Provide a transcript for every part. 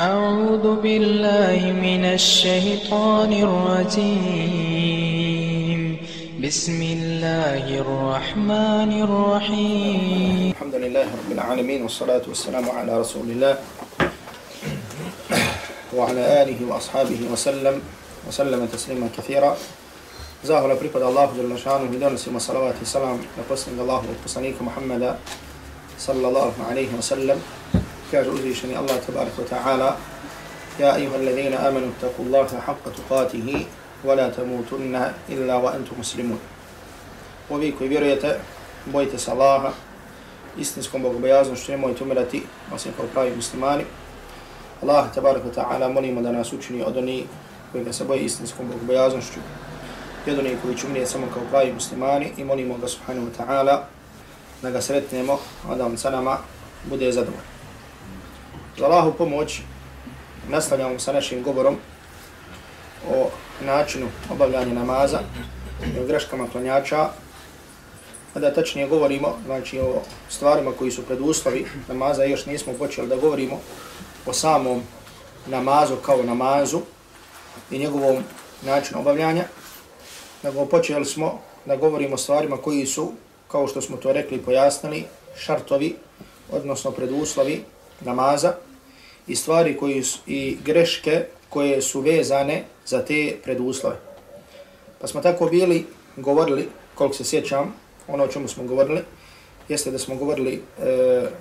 أعوذ بالله من الشيطان الرجيم. بسم الله الرحمن الرحيم. الحمد لله رب العالمين والصلاة والسلام على رسول الله وعلى آله وأصحابه وسلم وسلم تسليما كثيرا. Zahvala pripada Allahu dželle šanuhu بدون donosimo salavat السلام. salam na الله Allahovog poslanika Muhameda sallallahu alejhi ve kaže uzvišeni Allah tabarik wa ta'ala Ja ayuha alladhina amanu taku Allah haqqa tuqatihi wa la tamutunna illa wa antum muslimun Ovi koji vjerujete, bojite se Allaha istinskom bogobojaznom što nemojte umirati osim kao pravi muslimani. Allah tabarik wa ta'ala molimo da nas učini od oni koji ga se boje istinskom bogobojaznošću. Jer oni koji će umirati samo kao pravi muslimani i molimo ga subhanahu wa ta'ala da ga sretnemo, a da on sa nama bude zadovoljno. Za Allahu pomoć nastavljamo sa našim govorom o načinu obavljanja namaza i o greškama klanjača, a da tačnije govorimo znači, o stvarima koji su preduslovi namaza, još nismo počeli da govorimo o samom namazu kao namazu i njegovom načinu obavljanja, nego počeli smo da govorimo o stvarima koji su, kao što smo to rekli i pojasnili, šartovi, odnosno preduslovi namaza, i stvari koji su, i greške koje su vezane za te preduslove. Pa smo tako bili govorili, koliko se sjećam, ono o čemu smo govorili, jeste da smo govorili e,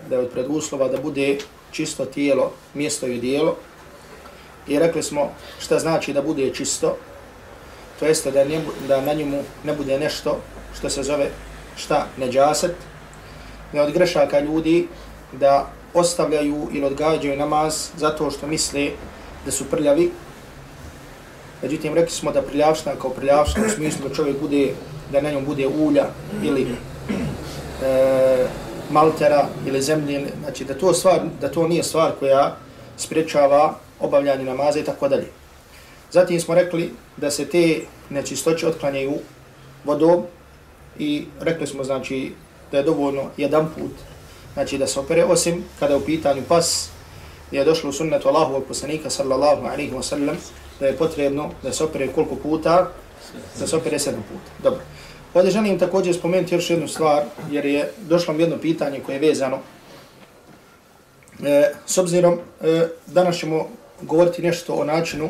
da je od preduslova da bude čisto tijelo, mjesto i dijelo. I rekli smo šta znači da bude čisto, to jeste da, ne, da na njemu ne bude nešto što se zove šta neđaset, ne od grešaka ljudi da ostavljaju ili odgađaju namaz zato što misle da su prljavi. Međutim, rekli smo da prljavština kao prljavština u smislu da čovjek bude, da na njom bude ulja ili e, maltera ili zemlje, znači da to, stvar, da to nije stvar koja sprečava obavljanje namaza i tako dalje. Zatim smo rekli da se te nečistoće otklanjaju vodom i rekli smo znači da je dovoljno jedan put znači da se opere, osim kada u pitanju pas je došlo u sunnetu Allahu poslanika sallallahu alaihi wa sallam da je potrebno da se opere koliko puta, da se opere sedam puta. Dobro. Ovdje želim također spomenuti još jednu stvar, jer je došlo mi jedno pitanje koje je vezano. E, s obzirom, e, danas ćemo govoriti nešto o načinu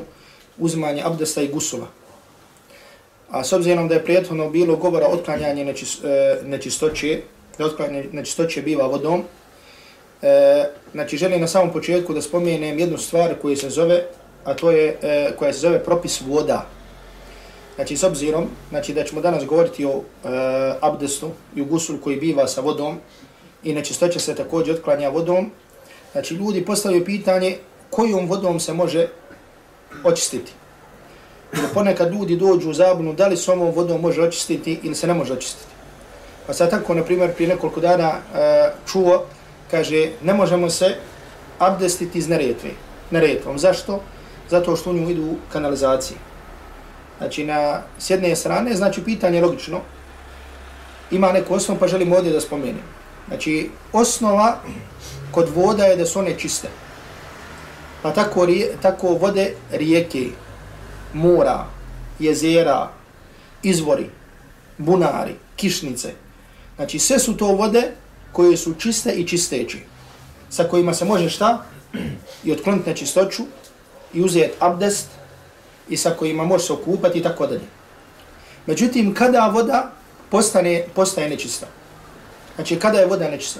uzimanja abdesta i gusula. A s obzirom da je prijetno bilo govora otklanjanje nečis, e, nečistoće, da otklanja nečistoće biva vodom. E, znači, želim na samom početku da spomenem jednu stvar koja se zove, a to je, e, koja se zove propis voda. Znači, s obzirom, znači, da ćemo danas govoriti o e, abdestu i gusul koji biva sa vodom i nečistoće se također otklanja vodom. Znači, ljudi postavljaju pitanje kojom vodom se može očistiti. Jer ponekad ljudi dođu u zabunu da li s ovom vodom može očistiti ili se ne može očistiti. Pa sad tako, na primjer, prije nekoliko dana uh, čuo, kaže, ne možemo se abdestiti iz neretve. Neretvom. Zašto? Zato što u nju idu kanalizacije. Znači, na s jedne strane, znači, pitanje logično, ima neku osnovu, pa želim ovdje da spomenem. Znači, osnova kod voda je da su one čiste. Pa tako, tako vode rijeke, mora, jezera, izvori, bunari, kišnice, Znači sve su to vode koje su čiste i čisteće. Sa kojima se može šta? I otkloniti nečistoću i uzeti abdest i sa kojima može se okupati i tako dalje. Međutim, kada voda postane, postaje nečista? Znači, kada je voda nečista?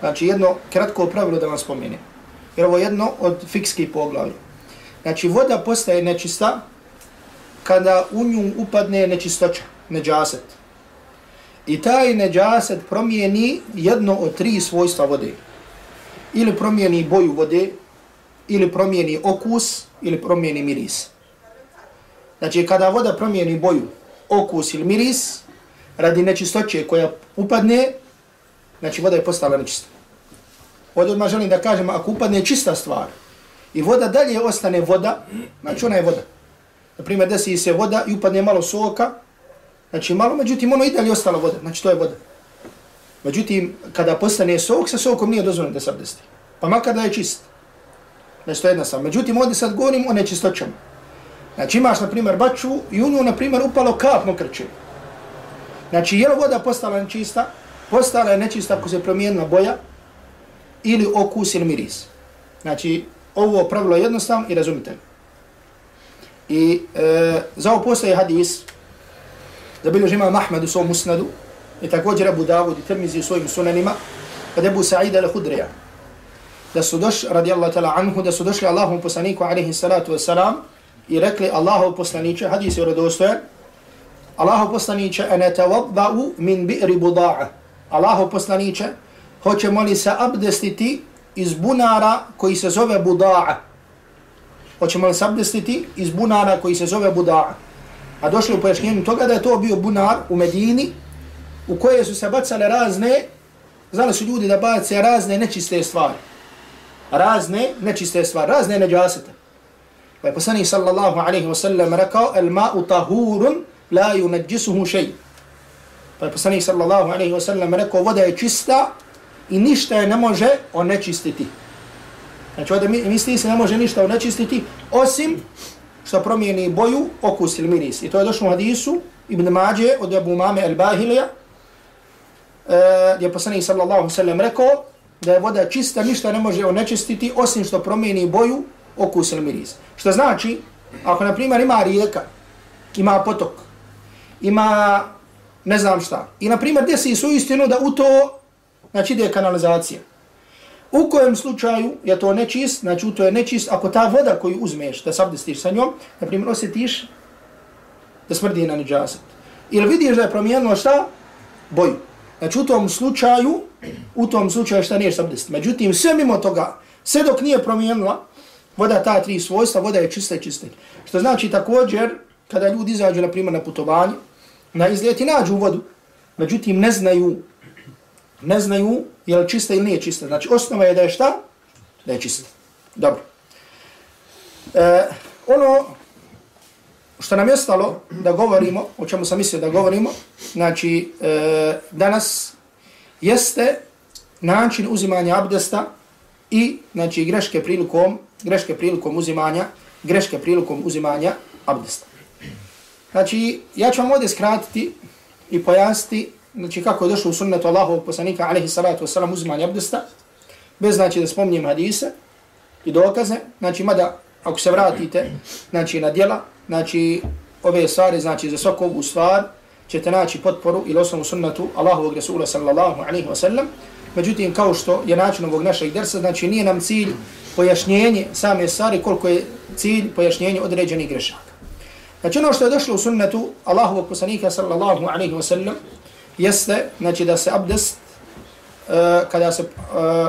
Znači, jedno kratko pravilo da vam spomenem. Jer ovo je jedno od fikskih poglavlja. Znači, voda postaje nečista kada u nju upadne nečistoća, neđaset. I taj neđaset promijeni jedno od tri svojstva vode. Ili promijeni boju vode, ili promijeni okus, ili promijeni miris. Znači, kada voda promijeni boju, okus ili miris, radi nečistoće koja upadne, znači voda je postala nečista. Ovdje odmah želim da kažem, ako upadne čista stvar i voda dalje ostane voda, znači ona je voda. Naprimjer, desi se voda i upadne malo soka, Znači malo, međutim ono i dalje ostala voda, znači to je voda. Međutim, kada postane sok, sa sokom nije dozvoljeno da se abdesti. Pa makar da je čist. Znači to je jednostavno. Međutim, ovdje sad govorim o nečistoćama. Znači imaš, na primjer, baču i u nju, na primjer, upalo kap mokrče. Znači, je li voda postala nečista? Postala je nečista ako se promijenila boja ili okus ili miris. Znači, ovo pravilo je jednostavno i razumite. I e, za ovo postoje hadis, zabilježi imam Ahmed u svom musnadu, i također Abu Dawud i Tirmizi u svojim sunanima, kad Abu Sa'id al-Hudrija, da su došli, radijallahu ta'la anhu, da su došli Allahom poslaniku, alaihi salatu wasalam, i rekli Allahu poslaniće, hadis je radostojan, Allahu poslaniće, ene tavabba'u min bi'ri buda'a. Allahu poslaniće, hoćemo li se abdestiti iz bunara koji se zove buda'a. Hoćemo li se abdestiti iz bunara koji se zove buda'a. A došli u pojašnjenju toga da je to bio bunar u Medini, u koje su se bacale razne, znali su ljudi da bace razne nečiste stvari. Razne nečiste stvari, razne neđasete. Pa je poslanik sallallahu alaihi wasallam rekao, el ma'u tahurun la yunajjisuhu shay. Pa je poslanik sallallahu alaihi wasallam rekao, voda je čista i ništa je ne može onečistiti. Znači ovdje misli se ne može ništa onečistiti, osim što promijeni boju, okus ili miris. I to je došlo u hadisu Ibn Mađe od Abu Mame al-Bahilija, uh, gdje je poslanik sallallahu sallam rekao da je voda čista, ništa ne može onečistiti, osim što promijeni boju, okus ili miris. Što znači, ako na primjer ima rijeka, ima potok, ima ne znam šta, i na primjer desi su istinu da u to, znači ide kanalizacija. U kojem slučaju je to nečist, znači to je nečist, ako ta voda koju uzmeš da sabdestiš sa njom, na primjer osjetiš da smrdi na neđaset. Ili vidiš da je promijenilo šta? Boju. Znači u tom slučaju, u tom slučaju šta niješ sabdestiti. Međutim, sve mimo toga, sve dok nije promijenila, voda ta tri svojstva, voda je čista i čista. Što znači također, kada ljudi izađu, na primjer, na putovanje, na izlijeti nađu vodu, međutim ne znaju, ne znaju je li čista ili nije čista. Znači osnova je da je šta? Da je čista. Dobro. E, ono što nam je ostalo da govorimo, o čemu sam mislio da govorimo, znači e, danas jeste način uzimanja abdesta i znači greške prilikom greške prilikom uzimanja greške prilikom uzimanja abdesta. Znači, ja ću vam ovdje skratiti i pojasniti znači, kako je došlo u sunnetu Allahovog poslanika, alaihi salatu wasalam, uzimanje abdesta, bez znači da spomnim hadise i dokaze, znači, mada, ako se vratite, znači, na djela, znači, ove stvari, znači, za svaku ovu stvar, ćete naći potporu ili osnovu sunnetu Allahovog Rasula sallallahu alaihi wasallam, Međutim, kao što je način ovog našeg dersa, znači nije nam cilj pojašnjenje same stvari, koliko je cilj pojašnjenje određenih grešaka. Znači ono što je došlo u sunnetu Allahovog poslanika sallallahu alaihi wasallam, jeste znači, da se abdest uh, kada, se, uh,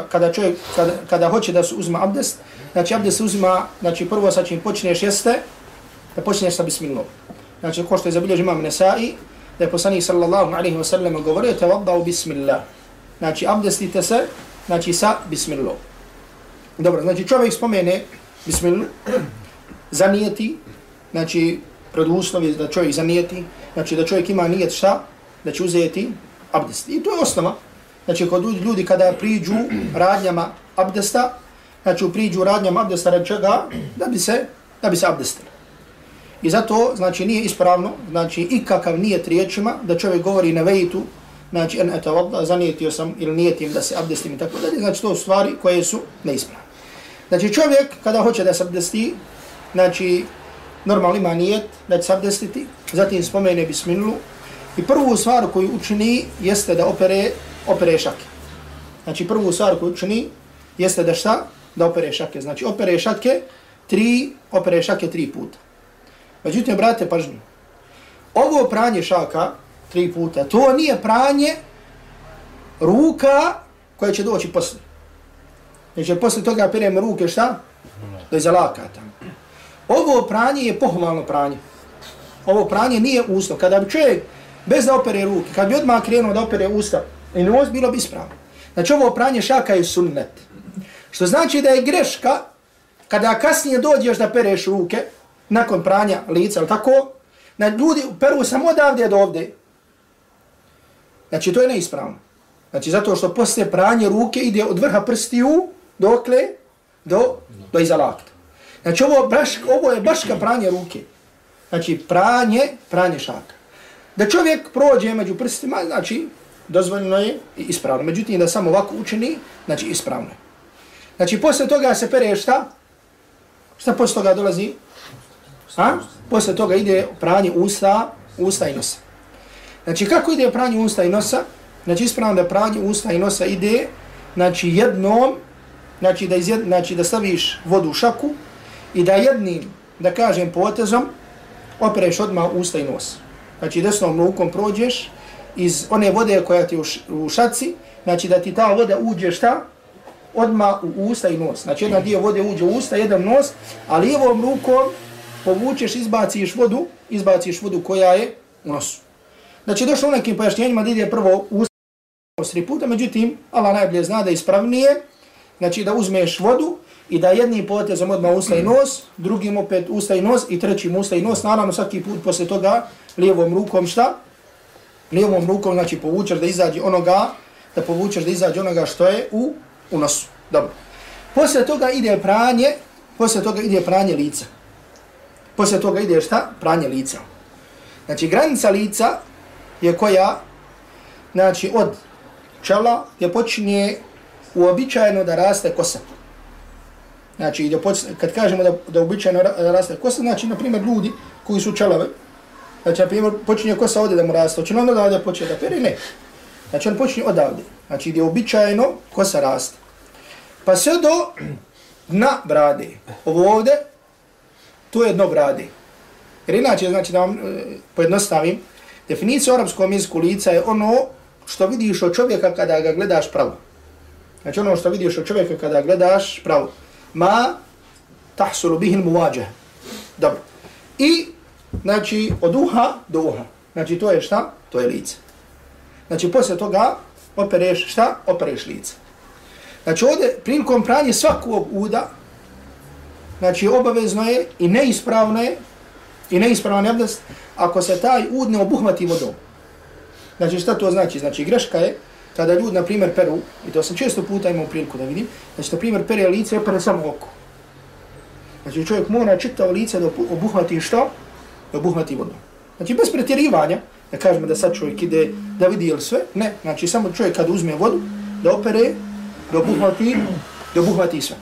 kada, čovjek, kada, kada hoće da se uzme abdest, znači abdest se uzima, znači prvo sa čim počneš jeste da počneš sa bismillah. Znači ko što je zabilježio imam Nesai, da je poslanik sallallahu alejhi ve sellem govorio te vaddao bismillah. Znači abdestite se znači sa bismillah. Dobro, znači čovjek spomene bismillah, zanijeti, znači preduslov je da čovjek zanijeti, znači da čovjek ima nijet šta, da će uzeti abdest. I to je osnova. Znači kod ljudi kada priđu radnjama abdesta, znači priđu radnjama abdesta rad čega, da bi se, da bi se abdestili. I zato, znači, nije ispravno, znači, ikakav nijet riječima da čovjek govori na vejitu, znači, en eto vodda, zanijetio sam ili nijetim da se abdestim i tako dalje, znači, to stvari koje su neispravne. Znači, čovjek kada hoće da se abdesti, znači, normalno ima nijet da će se abdestiti, zatim spomene bismilu i prvu stvar koju učini jeste da opere, opere šake. Znači prvu stvar koju učini jeste da šta? Da opere šake. Znači opere šake tri, opere šake tri puta. Međutim, brate, pažnju. Ovo pranje šaka tri puta, to nije pranje ruka koja će doći poslije. Znači, poslije toga perem ruke šta? Do je zalakata. Ovo pranje je pohvalno pranje. Ovo pranje nije uslov. Kada bi čovjek bez da opere ruke, kad bi odmah krenuo da opere usta, i nos bilo bi ispravno. Znači ovo pranje šaka je sunnet. Što znači da je greška kada kasnije dođeš da pereš ruke, nakon pranja lica, ali tako, na ljudi peru samo odavde do ovde. Znači to je neispravno. Znači zato što posle pranje ruke ide od vrha prstiju dokle do do iza lakta. Znači ovo, baš, ovo je baš ka pranje ruke. Znači pranje, pranje šaka. Da čovjek prođe među prstima, znači dozvoljeno je i ispravno. Međutim, da samo ovako učini, znači ispravno je. Znači, posle toga se pere šta? Šta posle toga dolazi? A? Posle toga ide pranje usta, usta i nosa. Znači, kako ide pranje usta i nosa? Znači, ispravno da pranje usta i nosa ide, znači, jednom, znači da, izjed, znači, da staviš vodu u šaku i da jednim, da kažem, potezom, opereš odmah usta i nos. Znači, desnom rukom prođeš iz one vode koja ti u šaci, znači da ti ta voda uđe šta? Odma u usta i nos. Znači jedan dio vode uđe u usta, jedan nos, a lijevom rukom povučeš, izbaciš vodu, izbaciš vodu koja je u nosu. Znači došlo u nekim pojašnjenjima da ide prvo u usta tri puta, međutim, Allah najbolje zna da je ispravnije, znači da uzmeš vodu i da jednim potezom odmah usta i nos, drugim opet usta i nos i trećim usta i nos, naravno svaki put posle toga lijevom rukom šta? lijevom rukom, znači povučeš da izađe onoga, da povučeš da izađe onoga što je u, u nosu. Dobro. Poslije toga ide pranje, poslije toga ide pranje lica. Poslije toga ide šta? Pranje lica. Znači granica lica je koja, znači od čela je počinje uobičajeno da raste kosa. Znači, kad kažemo da, da uobičajeno raste kosa, znači, na primjer, ljudi koji su čelave, Znači, na primjer, počinje kosa ovdje da mu raste. Hoće li on odavde počne da pere? Ne. Znači, on počinje odavde. Znači, gdje običajno kosa raste. Pa sve do dna brade. Ovo ovdje, to je dno brade. Jer inače, znači, da vam e, pojednostavim, definicija arapskog jeziku lica je ono što vidiš od čovjeka kada ga gledaš pravo. Znači, ono što vidiš od čovjeka kada gledaš pravo. Ma tahsulu bihil muvađah. Dobro. I znači od uha do uha. Znači to je šta? To je lice. Znači posle toga opereš šta? Opereš lice. Znači ovdje prilikom pranje svakog uda, znači obavezno je i neispravno je, i neispravan je abdest, ako se taj ud ne obuhvati vodom. Znači šta to znači? Znači greška je kada ljudi, na primjer, peru, i to sam često puta imao priliku da vidim, znači, na primjer, pere lice pere samo oko. Znači čovjek mora čitao lice da obuhvati što? Da obuhvati vodu. Znači bez pretjerivanja, da kažemo da sad čovjek ide da vidi ili sve, ne, znači samo čovjek kad uzme vodu, da opere, da obuhvati, da obuhvati sve.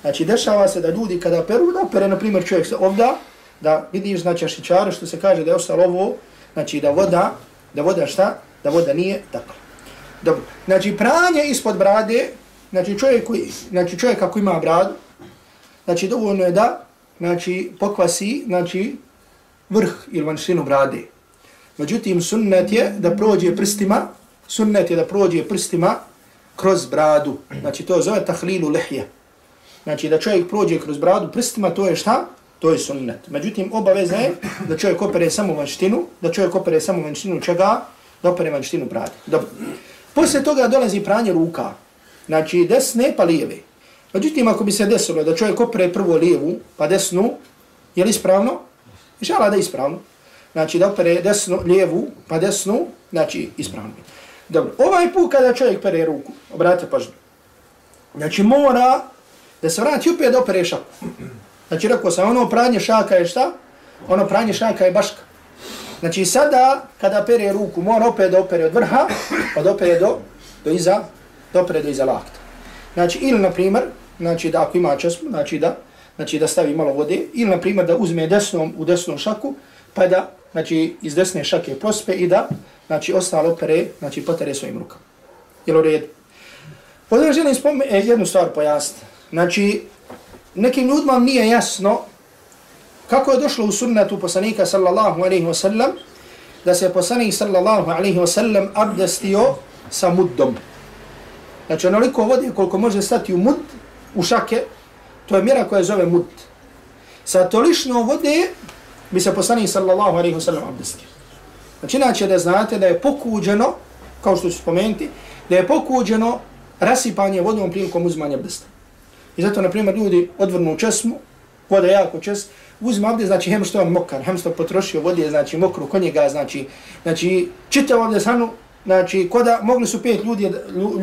Znači dešava se da ljudi kada peru, da opere, na primjer čovjek se ovda, da vidiš znači ašičara što se kaže da je ostalo ovo, znači da voda, da voda šta, da voda nije tako. Dobro, znači pranje ispod brade, znači čovjek, koji, znači čovjek ako ima bradu, znači dovoljno je da, znači pokvasi, znači vrh ili vanštinu brade. Međutim, sunnet je da prođe prstima, sunnet je da prođe prstima kroz bradu. Znači, to zove tahlilu lehje. Znači, da čovjek prođe kroz bradu prstima, to je šta? To je sunnet. Međutim, obaveza je da čovjek opere samo vanštinu, da čovjek opere samo vanštinu čega? Da opere vanštinu brade. Dobro. Poslije toga dolazi pranje ruka. Znači, desne pa lijeve. Međutim, ako bi se desilo da čovjek opere prvo lijevu pa desnu, je li ispravno? Inšala da je ispravno. Znači da opere desnu, lijevu, pa desnu, znači ispravno. Dobro, ovaj put kada čovjek pere ruku, obratite pažnju. Znači mora da se vrati opet da opere šaku. Znači rekao sam, ono pranje šaka je šta? Ono pranje šaka je baška. Znači sada kada pere ruku, mora opet da opere od vrha, pa da opere do, do iza, da opere do iza lakta. Znači ili na primjer, znači da ako ima česmu, znači da znači da stavi malo vode, ili na primjer da uzme desnom u desnom šaku, pa da znači, iz desne šake prospe i da znači, ostalo pere, znači potere svojim rukama. Jel u redu? Ovdje želim spomenuti e, jednu stvar pojasniti. Znači, nekim ljudima nije jasno kako je došlo u sunnetu poslanika sallallahu alaihi wasallam da se poslanik sallallahu alaihi wasallam abdestio sa muddom. Znači, onoliko vode koliko može stati u mud, u šake, To je mjera koja zove mud. Sa tolično vode bi se poslani sallallahu alaihi wa sallam abdestio. Znači, inače da znate da je pokuđeno, kao što ću spomenuti, da je pokuđeno rasipanje vodom prilikom uzmanja abdesta. I zato, na primjer, ljudi odvrnu česmu, voda jako čes, uzme abdest, znači, hem što je mokar, hem što potrošio vode, znači, mokru kod njega, znači, znači, čitav abdest hanu, znači, koda mogli su pet ljudi,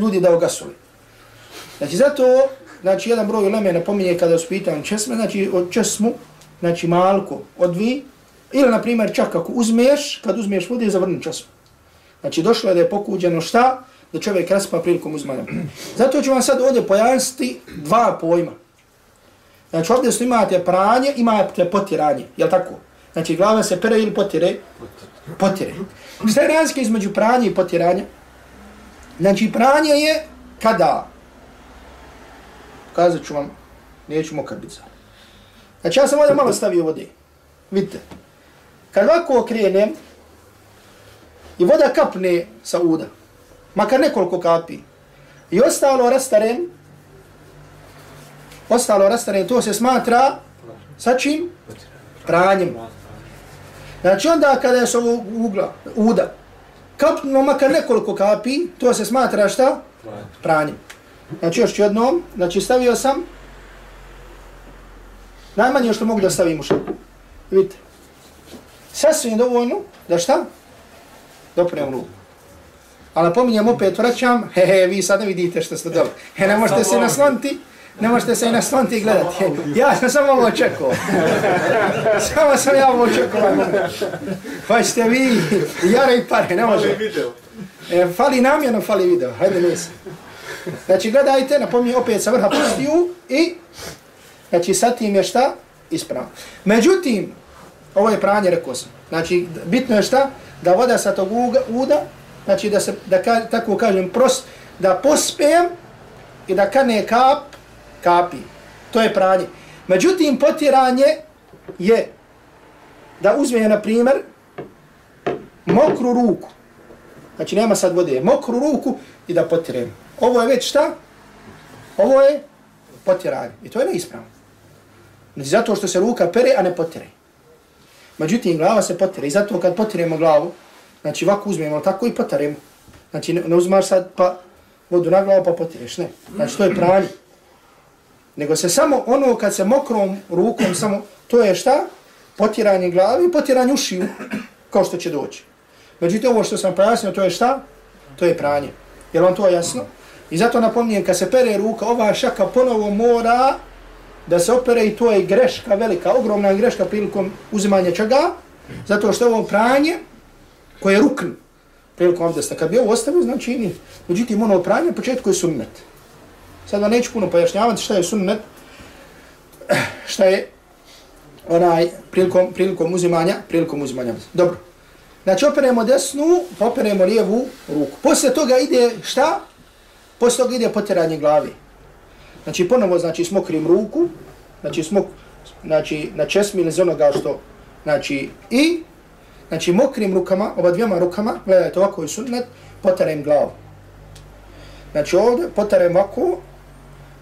ljudi da ogasuli. Znači, zato znači jedan broj uleme napominje kada su pitan česme, znači od česmu, znači malko odvi, ili na primjer čak ako uzmeš, kad uzmeš vode, zavrni česmu. Znači došlo je da je pokuđeno šta? Da čovjek raspa prilikom uzmanja. Zato ću vam sad ovdje pojasniti dva pojma. Znači ovdje su imate pranje, imate potiranje, jel tako? Znači glava se pere ili potire? Potire. Šta je razlika između pranja i potiranja? Znači pranje je kada? Kazat ću vam, neću mokar biti sad. Znači ja sam ovdje malo stavio vode. Vidite. Kad ovako okrenem i voda kapne sa uda, makar nekoliko kapi, i ostalo rastarem, ostalo rastarem, to se smatra sa čim? Pranjem. Znači onda kada je s ovog ugla, uda, kapnuo makar nekoliko kapi, to se smatra šta? Pranjem. Znači još jednom, znači stavio sam najmanje što mogu da stavim u šaku. Vidite. Sasvim dovoljno da šta? Doprem ruku. Ali napominjem opet, vraćam, he he, vi sad ne vidite što ste dobro. He, ne možete se nasloniti, ne možete se nasloniti i gledati. He, ja sam samo ovo čekao. samo sam ja ovo čekao. Pa ste vi, jara i pare, ne može. E, fali namjerno, fali video, hajde nisam. Znači, gledajte, napominjem opet sa vrha pustiju i, znači, sa tim je šta? Ispravno. Međutim, ovo je pranje, rekao sam. Znači, bitno je šta? Da voda sa tog uda, znači da se, da ka, tako kažem, pros, da pospijem i da kane kap, kapi. To je pranje. Međutim, potiranje je da uzme, na primjer, mokru ruku. Znači, nema sad vode. Mokru ruku i da potirem. Ovo je već šta? Ovo je potiranje. I to je neispravno. Znači, zato što se ruka pere, a ne potire. Međutim, glava se potire. I zato kad potiremo glavu, znači ovako uzmemo tako i potaremo. Znači, ne, ne uzmaš sad pa vodu na glavu pa potireš. Ne. Znači, to je pranje. Nego se samo ono kad se mokrom rukom, samo to je šta? Potiranje glavi i potiranje ušiju, kao što će doći. Međutim, ovo što sam pojasnio, to je šta? To je pranje. Je vam to jasno? I zato napomnijem, kad se pere ruka, ova šaka ponovo mora da se opere i to je greška velika, ogromna greška prilikom uzimanja čega? Zato što ovo pranje koje je rukn prilikom abdesta. Kad bi ovo ostavio, znači nije. Međutim, ono pranje u početku je sunnet. Sad vam neću puno pojašnjavati šta je sunnet, šta je onaj prilikom, prilikom uzimanja, prilikom uzimanja. Dobro. Znači, operemo desnu, pa operemo lijevu ruku. Poslije toga ide šta? Poslije toga ide potiranje glavi. Znači, ponovo, znači, smokrim ruku, znači, smok, znači, na česmi ili onoga što, znači, i, znači, mokrim rukama, oba dvijema rukama, gledajte, ovako je sunnet, potarem glavu. Znači, ovdje potarem ovako,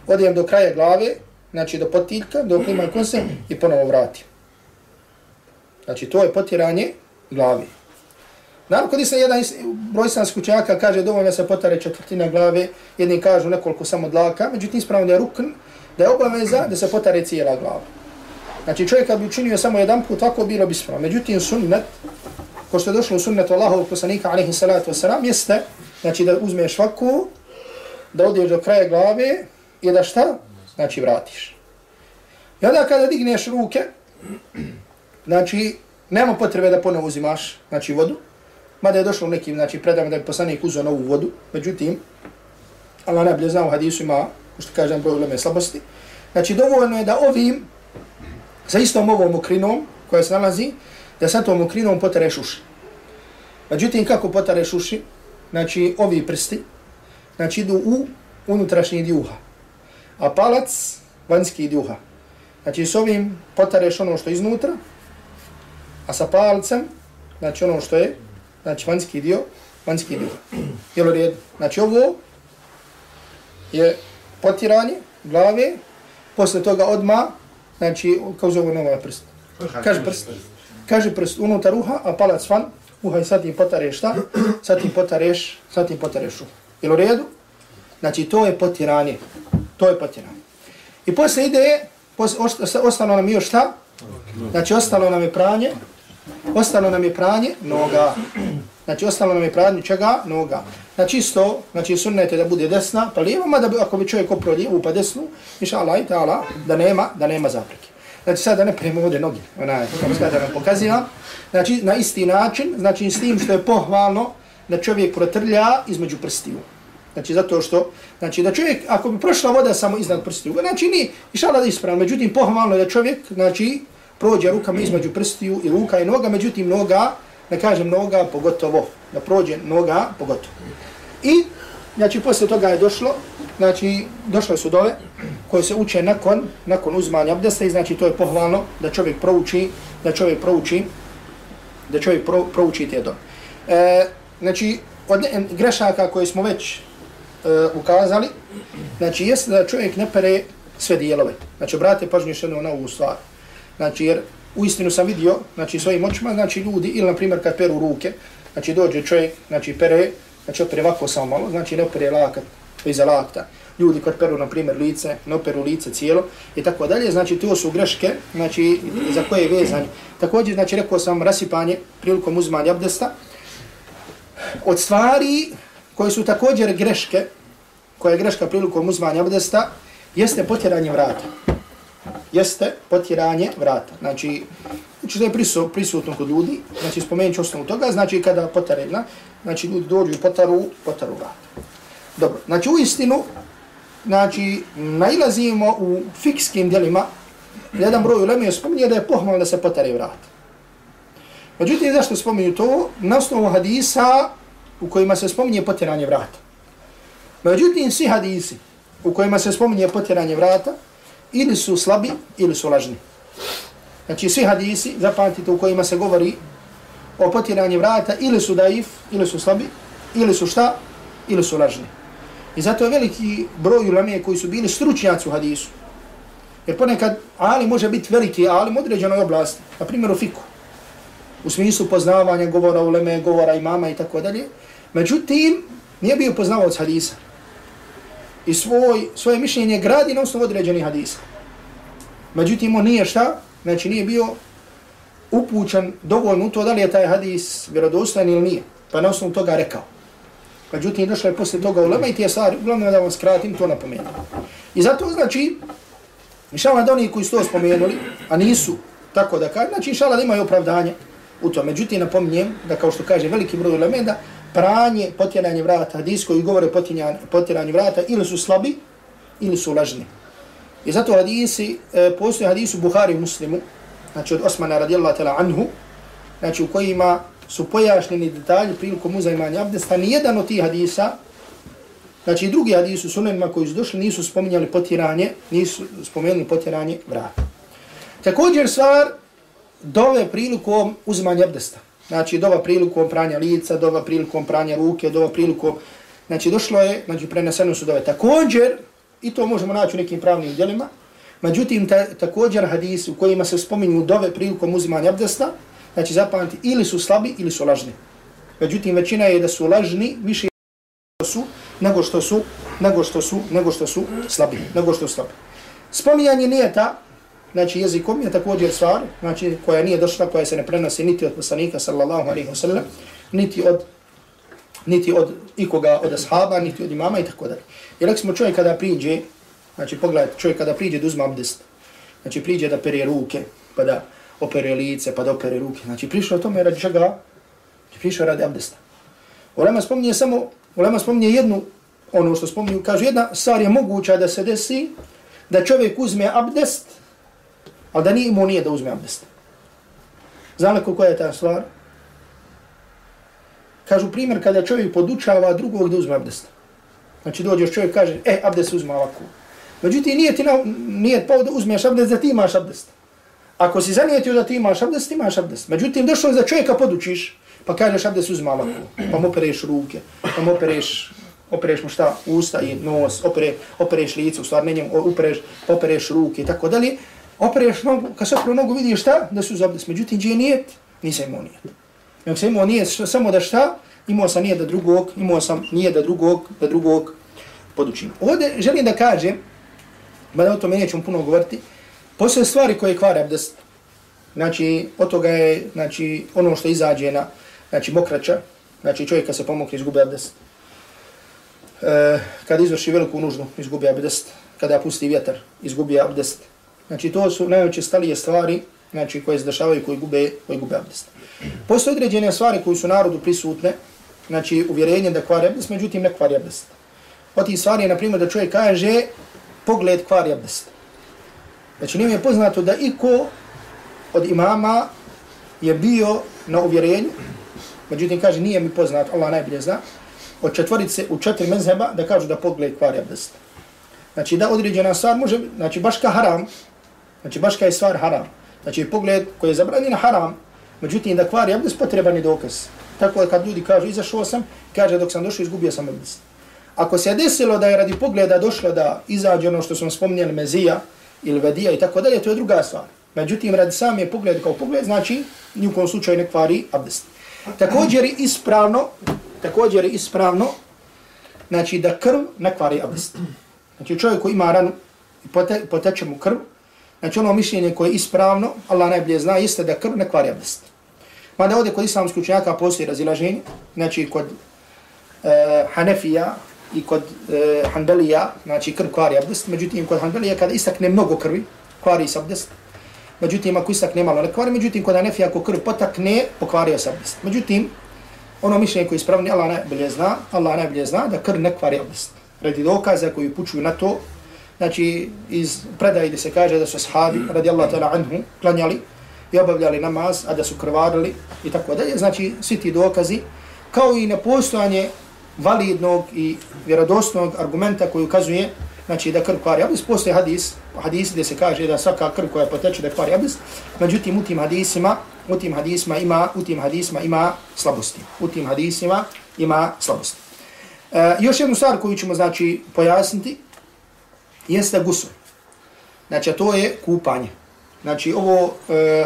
odijem do kraja glave, znači, do potiljka, do klima i konse, i ponovo vratim. Znači, to je potiranje glavi. Naravno, kod se jedan broj islamskih učenjaka kaže dovoljno se potare četvrtina glave, jedni kažu nekoliko samo dlaka, međutim ispravno da je rukn, da je obaveza da se potare cijela glava. Znači čovjek kad bi učinio samo jedan put, tako bilo bi ispravno. Međutim sunnet, ko što je došlo u sunnetu Allahovog poslanika, alaihi salatu wasalam, jeste, znači da uzmeš vaku, da odiješ do kraja glave i da šta? Znači vratiš. I onda kada digneš ruke, znači nema potrebe da ponovo uzimaš znači, vodu, Mada je došlo nekim, znači, predama da bi poslanik uzao novu vodu, međutim, Allah najbolje zna u hadisu ima, što kažem, broj uleme slabosti. Znači, dovoljno je da ovim, sa istom ovom mokrinom, koja se nalazi, da sa tom mokrinom potereš uši. Međutim, kako potereš uši? Znači, ovi prsti, znači, idu u unutrašnji dijuha. A palac, vanjski dijuha. Znači, s ovim potareš ono što je iznutra, a sa palcem, znači ono što je znači vanjski dio, vanjski dio. Jel u redu? Znači ovo je potiranje glave, posle toga odma, znači kao zove nova prst. Kaže prst. Kaže prst unutar uha, a palac van, uha i sad ti potareš šta? Sad ti potareš, sad ti potareš uha. Jel u redu? Znači to je potiranje. To je potiranje. I posle ide, posle, ostalo nam još šta? Znači ostalo nam je pranje, Ostalo nam je pranje noga. Znači, ostalo nam je pranje čega? Noga. Znači isto, znači sunnete da bude desna, pa lijeva, mada bi, ako bi čovjek oprao lijevu pa desnu, miša Allah i ta'ala, da nema, da nema zapreke. Znači sad da ne prema ovdje noge, onaj, ono kako sada nam pokazivam. Znači na isti način, znači s tim što je pohvalno da čovjek protrlja između prstiju. Znači zato što, znači da čovjek, ako bi prošla voda samo iznad prstiju, znači ni, miša Allah da ispravno, međutim pohvalno je da čovjek, znači, prođe rukama između prstiju i ruka i noga, međutim noga, ne kažem noga, pogotovo, da prođe noga, pogotovo. I, znači, posle toga je došlo, znači, došle su dove koje se uče nakon, nakon uzmanja abdesta i znači to je pohvalno da čovjek prouči, da čovjek prouči, da čovjek pro, prouči te dove. E, znači, od grešaka koje smo već e, ukazali, znači, jeste da čovjek ne pere sve dijelove. Znači, brate, pažnju še na ovu stvar. Znači, jer u istinu sam vidio, znači, svojim očima, znači, ljudi, ili, na primjer, kad peru ruke, znači, dođe čovjek, znači, pere, znači, opere ovako samo malo, znači, ne opere lakat, iza lakta. Ljudi kad peru, na primjer, lice, ne operu lice cijelo, i tako dalje, znači, to su greške, znači, za koje je vezan. Također, znači, rekao sam rasipanje prilikom uzmanja abdesta, od stvari koje su također greške, koja je greška prilikom uzmanja abdesta, jeste potjeranje vrata jeste potiranje vrata. Znači, znači to je prisutno kod ljudi, znači spomenut ću osnovu toga, znači kada potare, znači ljudi dođu i potaru, potaru vrata. Dobro, znači u istinu, znači nailazimo u fikskim dijelima, jedan broj ulemi je spominje da je pohmalno da se potare vrata. Međutim, zašto spominju to? Na osnovu hadisa u kojima se spominje potiranje vrata. Međutim, svi hadisi u kojima se spominje potiranje vrata, ili su slabi ili su lažni. Znači svi hadisi, zapamtite u kojima se govori o potiranju vrata, ili su daif, ili su slabi, ili su šta, ili su lažni. I zato je veliki broj ulame koji su bili stručnjaci u hadisu. Jer ponekad ali može biti veliki ali u određenoj oblasti, na primjer u fiku, u smislu poznavanja govora uleme, govora imama i tako dalje. Međutim, nije bio poznavac hadisa i svoj, svoje mišljenje gradi na osnovu određenih hadisa. Međutim, on nije šta, znači nije bio upućen dovoljno u to da li je taj hadis vjerodostan ili nije, pa na osnovu toga rekao. Međutim, došlo je posle toga ulema i tije stvari, uglavnom da vam skratim, to napomenu. I zato znači, inšala da oni koji su to spomenuli, a nisu tako da kaže, znači inšala da imaju opravdanje u to. Međutim, napominjem da kao što kaže veliki broj ulema, pranje, potjeranje vrata, hadis koji govore potjeranje vrata, ili su slabi, ili su lažni. I zato hadisi, e, postoje hadisu Buhari muslimu, znači od Osmana radijallahu tala anhu, znači u kojima su pojašnjeni detalji prilikom uzajmanja abdesta, nijedan od tih hadisa, znači drugi hadisu sunanima koji su došli, nisu spominjali potjeranje, nisu spomenuli potjeranje vrata. Također stvar, dove prilikom uzmanja abdesta. Znači, dova prilikom pranja lica, dova prilikom pranja ruke, dova prilikom... Znači, došlo je, znači, preneseno su dove. Također, i to možemo naći u nekim pravnim djelima, međutim, ta, također hadis u kojima se spominju dove prilikom uzimanja abdesta, znači, zapamati, ili su slabi, ili su lažni. Međutim, većina je da su lažni, više su, nego što su, nego što su, nego što su slabi, nego što su slabi. Spominjanje nije ta, znači jezikom je također stvar, znači koja nije došla, koja se ne prenosi niti od poslanika sallallahu alaihi wa sallam, niti od niti od ikoga od ashaba, niti od imama i tako dalje. Jer ako smo čovjek kada priđe, znači pogledajte, čovjek kada priđe da uzme abdest, znači priđe da pere ruke, pa da opere lice, pa da opere ruke, znači prišao tome radi čega? Znači prišao radi abdesta. Ulema spominje samo, ulema spominje jednu, ono što spominju, kaže jedna stvar je moguća da se desi, da čovjek uzme abdest, ali da nije imao nije da uzme abdest. Znali koja je ta stvar? Kažu primjer kada čovjek podučava drugog da uzme abdest. Znači dođeš čovjek kaže, e, abdest uzme ovako. Međutim, nije ti na, nije pao da uzmeš abdest, da ti imaš abdest. Ako si zanijetio da ti imaš abdest, ti imaš abdest. Međutim, došlo je za čovjeka podučiš, pa kažeš abdest uzme ovako. Pa mu opereš ruke, pa mu opereš, opereš mu šta, usta i nos, opere, opereš lice, u stvar ne njemu, opereš, opereš ruke i tako dalje opereš nogu, kad se operu nogu vidiš šta, da su zabdes. Međutim, gdje je nijet, nisam imao nijet. Nego sam imao nijet samo da šta, imao sam nijet da drugog, imao sam nijet da drugog, da drugog podučim. Ovdje želim da kažem, mada o tome nećemo puno govoriti, postoje stvari koje kvare abdest. Znači, od toga je, znači, ono što izađe na, znači, mokrača, znači, čovjek kad se pomokri izgubi abdest. e, kada izvrši veliku nužnu, izgubi abdest, kada pusti vjetar, izgubi abdest. Znači to su najučestalije stalije stvari znači, koje se dešavaju koji gube, koji gube abdest. Postoje određene stvari koje su narodu prisutne, znači uvjerenje da kvari abdest, međutim ne kvari abdest. Od tih stvari je, na primjer, da čovjek kaže pogled kvari abdest. Znači nije mi je poznato da iko od imama je bio na uvjerenju, međutim kaže nije mi poznato, Allah najbolje zna, od četvorice u četiri mezheba da kažu da pogled kvari abdest. Znači da određena stvar može, znači baš ka haram, znači baš kada je stvar haram, znači pogled koji je zabranjen haram, međutim da kvari abdest potreban je dokaz. Tako da kad ljudi kažu izašao sam, kaže dok sam došao izgubio sam abdest. Ako se je desilo da je radi pogleda došlo da izađe ono što smo spominjali mezija ili vedija i tako dalje, to je druga stvar. Međutim, radi sam je pogled kao pogled, znači nijukom slučaju ne kvari abdest. Također je ispravno, također je ispravno, znači da krv ne kvari abdest. Znači čovjek koji ima ranu i poteče mu krv, znači ono mišljenje koje je ispravno, Allah najbolje zna, jeste da krv ne kvari abdest. Mada ovdje kod islamskih učenjaka postoji razilaženje, znači kod e, Hanefija i kod e, Hanbelija, znači krv kvari abdest, međutim kod Hanbelija kada istakne mnogo krvi, kvari se abdest, međutim ako istakne malo ne kvari, međutim kod Hanefija ako krv potakne, pokvario se abdest. Međutim, ono mišljenje koje je ispravno, Allah najbolje zna, Allah najbolje zna da krv ne kvari abdest. Radi dokaza koji pučuju na to, znači iz predaje gdje se kaže da su sahabi, radijallahu ta'ala anhu, klanjali, i obavljali namaz, a da su krvarili i tako dalje. Znači, svi ti dokazi, kao i nepostojanje validnog i vjerodostnog argumenta koji ukazuje znači da krv kvari abdest. Postoje hadis, hadis gdje se kaže da svaka krv koja poteče da kvari abdest, međutim u tim hadisima, u tim hadisima ima, u tim hadisima ima slabosti. U tim hadisima ima slabosti. E, još jednu stvar koju ćemo znači pojasniti jeste gusul. Znači, to je kupanje. Znači ovo, e,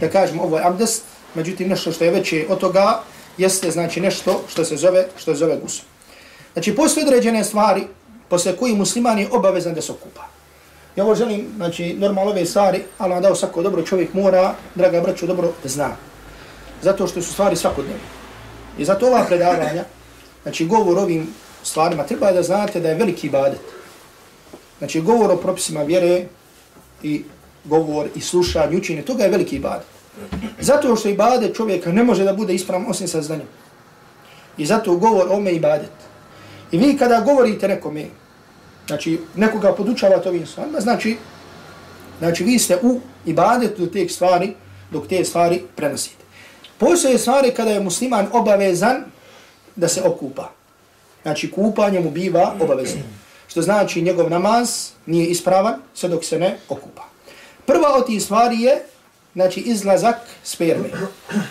da kažemo, ovo je abdest, međutim nešto što je veće od toga, jeste znači nešto što se zove, što se zove gusul. Znači postoje određene stvari posle koji musliman je obavezan da se okupa. Ja ovo želim, znači, normalno ove stvari, ali vam dao svako dobro čovjek mora, draga braću, dobro da zna. Zato što su stvari svakodnevne. I zato ova predavanja, znači govor ovim stvarima, treba da znate da je veliki ibadet Znači govor o propisima vjere i govor i slušanje, učenje, toga je veliki ibadet. Zato što ibadet čovjeka ne može da bude ispravan osim sa znanjem. I zato govor ome ibadet. I vi kada govorite nekome, znači nekoga podučavate ovim stvarima, znači, znači vi ste u ibadetu do te stvari, dok te stvari prenosite. Postoje stvari kada je musliman obavezan da se okupa. Znači kupanje mu biva obavezno. Što znači njegov namaz nije ispravan sve dok se ne okupa. Prva od tih stvari je znači, izlazak sperme.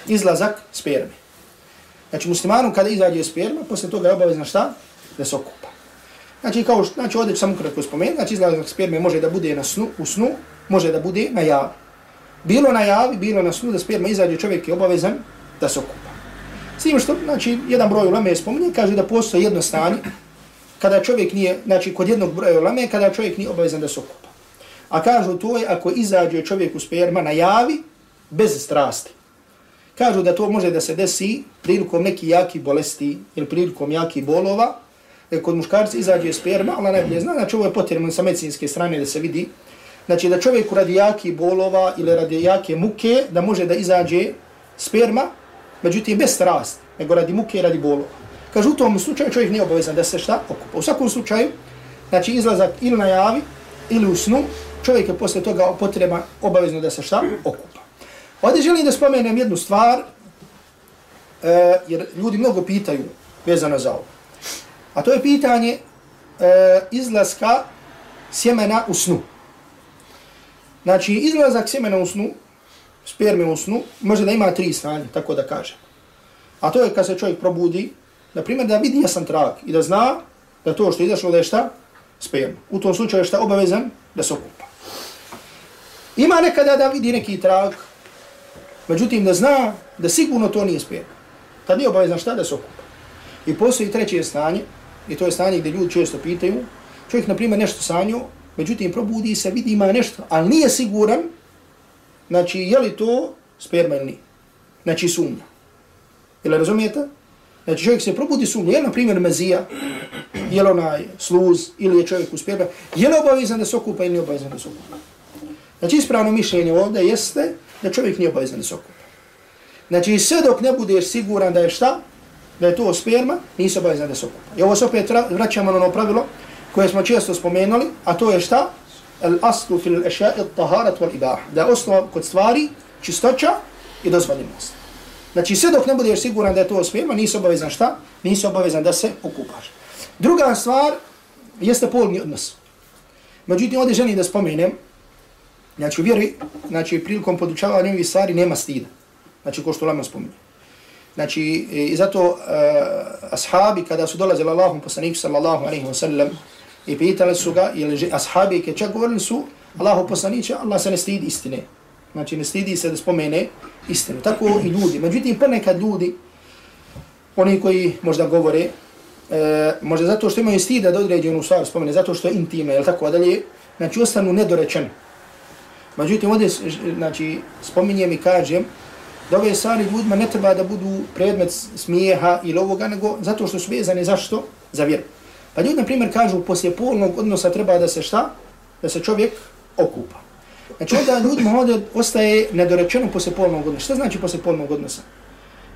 Izlazak sperme. Znači muslimanu kada izađe sperma, posle toga je obavezno šta? Da se okupa. Znači, kao što, znači ovdje ću samo kratko spomenuti, znači izlazak sperme može da bude na snu, u snu, može da bude na javi. Bilo na javi, bilo na snu da sperma izađe čovjek je obavezan da se okupa. S tim što, znači, jedan broj ulame je spominje, kaže da postoje jedno stanje, kada čovjek nije, znači kod jednog broja ulame, kada čovjek nije obavezan da se okupa. A kažu to je ako izađe čovjek u sperma na javi bez strasti. Kažu da to može da se desi prilikom neki jaki bolesti ili prilikom jaki bolova. Jer kod muškarca izađe sperma, ona najbolje zna, znači ovo je potrebno sa medicinske strane da se vidi. Znači da čovjek radi jaki bolova ili radi jake muke, da može da izađe sperma, međutim bez strasti, nego radi muke i radi bolova. Kažu u tom slučaju čovjek nije obavezan da se šta okupa. U svakom slučaju, znači izlazak ili na javi, ili u snu, čovjek je posle toga potreba obavezno da se šta okupa. Ovdje želim da spomenem jednu stvar, e, jer ljudi mnogo pitaju vezano za ovo. A to je pitanje e, izlaska sjemena u snu. Znači, izlazak sjemena u snu, sperme u snu, može da ima tri stanja, tako da kažem. A to je kad se čovjek probudi, na primjer da vidi jasan trak i da zna da to što je izašlo da je šta? Sperma. U tom slučaju je šta obavezan? Da se okupa. Ima nekada da vidi neki trag, međutim da zna da sigurno to nije sperma. Tad nije obavezan šta da se okupa. I postoji treće stanje, i to je stanje gdje ljudi često pitaju, čovjek na primjer nešto sanju, međutim probudi se, vidi ima nešto, ali nije siguran, znači je li to sperma ili nije. Znači sumnja. Jel razumijete? Znači čovjek se probudi sumnje, je na primjer mezija, je li onaj sluz ili je čovjek uspjeva, je li obavezan da se okupa ili nije obavezan da se okupa. Znači ispravno mišljenje ovdje jeste da čovjek nije obavezan da se okupa. Znači sve dok ne budeš siguran da je šta, da je to sperma, nisi obavezan da se okupa. I ovo se opet vraćamo na ono pravilo koje smo često spomenuli, a to je šta? El aslu fil eša'i taharat wal ibah. Da je osnova kod stvari čistoća i dozvoljenost. Znači sve dok ne budeš siguran da je to sperma, nisi obavezan šta? Nisi obavezan da se okupaš. Druga stvar jeste polni odnos. Međutim, ovdje želim da spomenem, znači u vjeri, znači prilikom podučavanja ovih stvari nema stida. Znači ko što lama spominje. Znači, e, i zato uh, ashabi kada su dolazili Allahom poslaniku sallallahu alaihi wa sallam i pitali su ga, ili ashabi ke čak govorili su, Allahu poslaniće, Allah se ne stidi istine. Znači, ne stidi se da spomene istinu. Tako i ljudi. Međutim, ponekad ljudi, oni koji možda govore, e, možda zato što imaju stida da određenu stvar spomene, zato što je intimno, jel tako dalje, znači ostanu nedorečeni. Međutim, ovdje znači, spominjem i kažem da ove stvari ljudima ne treba da budu predmet smijeha ili ovoga, nego zato što su vezane zašto? Za vjeru. Pa ljudi, na primjer, kažu, poslije polnog odnosa treba da se šta? Da se čovjek okupa. Znači, onda ljudima ovdje ostaje nedorečeno posle polnog odnosa. Šta znači posle polnog odnosa?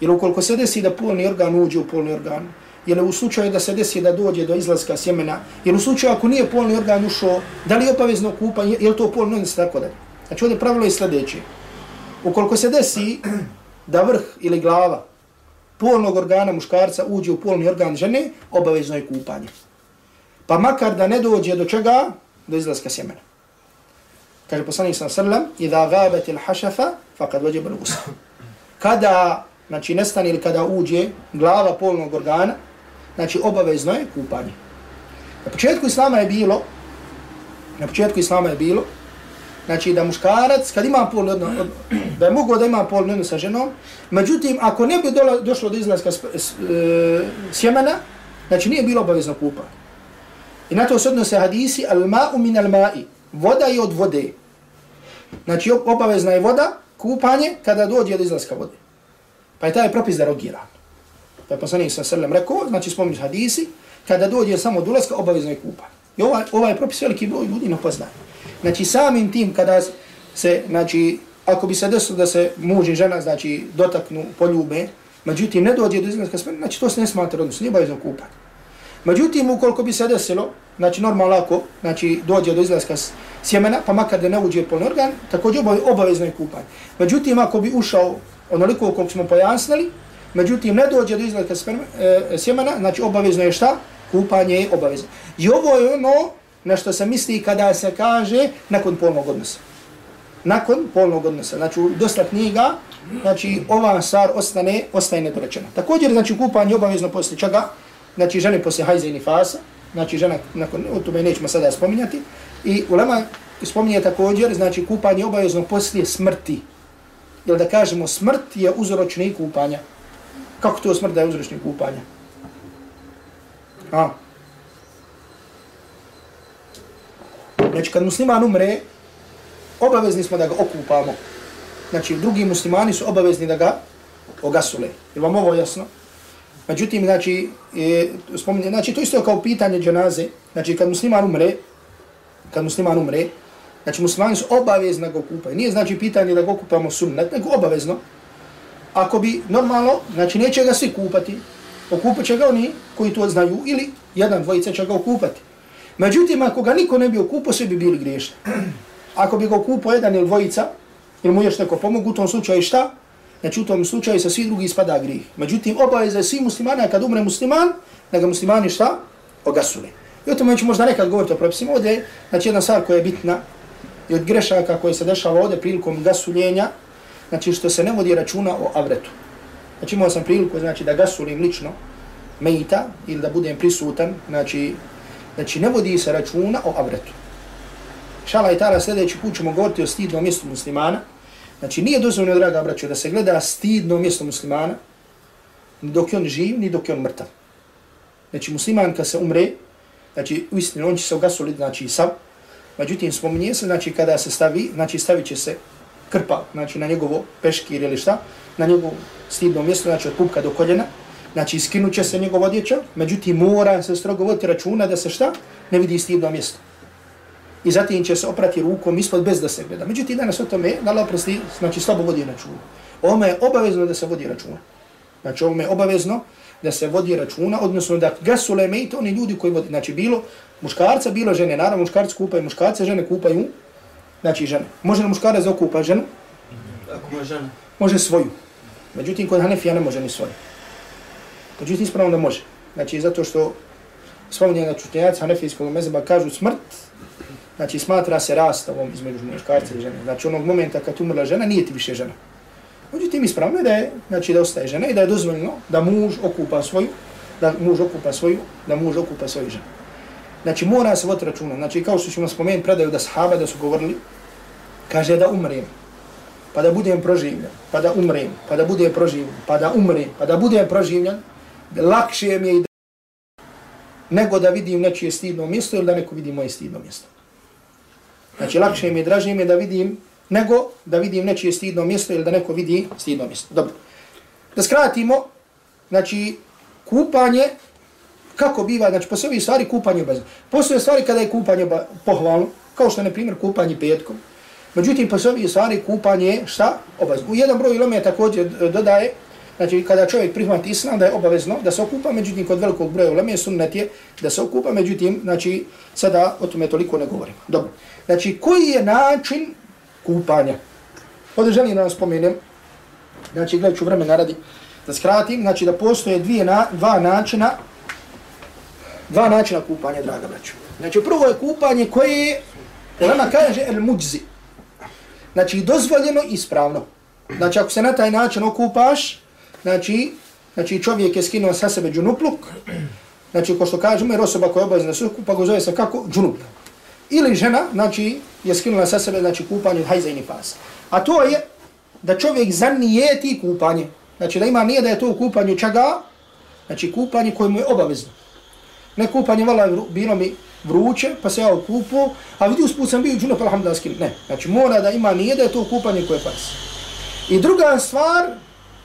Jer ukoliko se desi da polni organ uđe u polni organ, jer u slučaju da se desi da dođe do izlaska sjemena, jer u slučaju ako nije polni organ ušao, da li je obavezno kupanje, je li to polni odnos, tako da. Znači ovdje pravilo je sljedeće. Ukoliko se desi da vrh ili glava polnog organa muškarca uđe u polni organ žene, obavezno je kupanje. Pa makar da ne dođe do čega, do izlaska sjemena. Kaže poslanik sa sallam, idha gabe il hašafa, fakad vađe bel Kada, znači nestane ili kada uđe glava polnog organa, znači obavezno je kupanje. Na početku islama je bilo, na početku islama je bilo, znači da muškarac, kad ima polni odnos, da je moglo da ima polni odnos sa ženom, međutim, ako ne bi dola, došlo do izlaska e, sjemena, znači nije bilo obavezno kupanje. I na to se odnose hadisi, al ma'u min al ma'i, voda je od vode. Znači obavezna je voda, kupanje, kada dođe do izlaska vode. Pa je taj propis derogiran. Pa je poslanik sa srlem rekao, znači spominješ hadisi, kada dođe samo do ulaska, obavezno je kupanje. I ovaj, ovaj propis veliki broj ljudi ne poznaje. Znači samim tim kada se, znači, ako bi se desilo da se muž i žena, znači, dotaknu, poljube, međutim ne dođe do izlaska smrti, znači to se ne smatra odnosno, nije obavezno kupanje. Međutim, ukoliko bi se desilo, znači normalno ako znači, dođe do izlaska sjemena, pa makar da ne uđe polni organ, također obavezno je kupanje. Međutim, ako bi ušao onoliko koliko smo pojasnili, međutim, ne dođe do izlaska e, sjemena, znači obavezno je šta? Kupanje je obavezno. I ovo je ono na što se misli kada se kaže nakon polnog odnosa. Nakon polnog odnosa. Znači, dosta knjiga, znači, ova stvar ostane, ostaje nedorečena. Također, znači, kupanje je obavezno poslije čega? znači žene posle hajza i nifasa, znači žena, nakon, o tome nećemo sada spominjati, i ulema spominje također, znači kupanje obavezno poslije smrti. Jel da kažemo, smrt je uzročnik kupanja. Kako to smrt da je uzročni kupanja? A. Znači, kad musliman umre, obavezni smo da ga okupamo. Znači, drugi muslimani su obavezni da ga ogasule. Je vam ovo jasno? Međutim, znači, e, spominje, znači, to isto kao pitanje dženaze. Znači, kad musliman umre, kad musliman umre, znači, muslimani su obavezni da ga okupaju. Nije znači pitanje da ga okupamo sunnet, nego obavezno. Ako bi normalno, znači, neće ga svi kupati, okupat će ga oni koji to znaju, ili jedan, dvojica će ga okupati. Međutim, ako ga niko ne bi okupao, svi bi bili griješni. Ako bi ga okupao jedan ili dvojica, ili mu još neko pomogu, u tom slučaju šta? Znači u tom slučaju sa svi drugi ispada grih. Međutim, obaveza je svi muslimani, kad umre musliman, da ga muslimani šta? Ogasule. I o tome ću možda nekad govoriti o propisima. Ovdje, znači jedna stvar koja je bitna i od grešaka koje se dešava ovdje prilikom gasuljenja, znači što se ne vodi računa o avretu. Znači imao sam priliku znači, da gasulim lično mejita ili da budem prisutan, znači, znači ne vodi se računa o avretu. Šala i tala sljedeći put ćemo govoriti o stidnom mjestu muslimana, Znači nije dozvoljeno, draga braćo, da se gleda stidno mjesto muslimana, ni dok je on živ, ni dok je on mrtav. Znači musliman kad se umre, znači u istinu on će se ugasoliti, znači sav, međutim spominje se, znači kada se stavi, znači stavit će se krpa, znači na njegovo peškir ili šta, na njegovo stidno mjesto, znači od pupka do koljena, Znači, skinut će se njegov odjeća, međutim, mora se strogo voditi računa da se šta? Ne vidi stidno mjesto. I zatim će se oprati rukom ispod bez da se gleda. Međutim, danas o tome, da li oprosti, znači, slabo vodi računa. Ovo je obavezno da se vodi računa. Znači, ovo je obavezno da se vodi računa, odnosno da gasule mejte oni ljudi koji vodi. Znači, bilo muškarca, bilo žene. Naravno, muškarci kupaju muškarce, žene kupaju, znači, žene. Može li muškarac okupa ženu? Ako može žena. Može svoju. Međutim, kod Hanefija ne može ni svoju. Međutim, ispravno da može. Znači, zato što spominje na čutnjaci Hanefijskog mezeba kažu smrt, znači smatra se rastavom između muškarca i žene. Znači, onog momenta kad umrla žena, nije ti više žena. Međutim, ispravno je da je, znači, da ostaje žena i da je dozvoljno da muž okupa svoju, da muž okupa svoju, da muž okupa svoju ženu. Znači, mora se vod računa. Znači, kao što ćemo spomenuti, predaju da sahaba da su govorili, kaže da umrem, pa da budem proživljen, pa da umrem, pa da budem proživljen, pa da umrem, pa da budem proživljen, lakše mi je i da nego da vidim nečije stidno mjesto ili da neko vidi moje stidno mjesto. Znači, lakše mi je, draže mi je da vidim nego da vidim nečije stidno mjesto ili da neko vidi stidno mjesto. Dobro. Da skratimo, znači, kupanje, kako biva, znači, po ovih stvari kupanje obavezno. Postoje stvari kada je kupanje pohvalno, kao što je, na primjer, kupanje petkom. Međutim, po ovih stvari kupanje, šta? Obavezno. U jedan broj ilome također dodaje, Znači, kada čovjek prihvati islam, da je obavezno da se okupa, međutim, kod velikog broja uleme sunnet je da se okupa, međutim, znači, sada o tome toliko ne govorimo. Dobro. Znači, koji je način kupanja? Ovdje želim da vam spomenem, znači, gledat ću vremena radi da skratim, znači, da postoje dvije na, dva načina, dva načina kupanja, draga braću. Znači, prvo je kupanje koje je, Ulema kaže, el muđzi. Znači, dozvoljeno i ispravno. Znači, ako se na taj način okupaš, znači, znači čovjek je skinuo sa sebe džunupluk, znači ko što kažemo, jer osoba koja je obavezna suku, pa go zove se kako? Džunup. Ili žena, znači, je skinula sa sebe, znači, kupanje hajza i nifasa. A to je da čovjek zanijeti kupanje. Znači, da ima nije da je to kupanje čega? Znači, kupanje koje mu je obavezno. Ne kupanje, vala, bilo mi vruće, pa se ja okupu, a vidi usput sam bio džunup, alhamdulillah, Ne, znači, mora da ima nije da je to kupanje koje je pas. I druga stvar,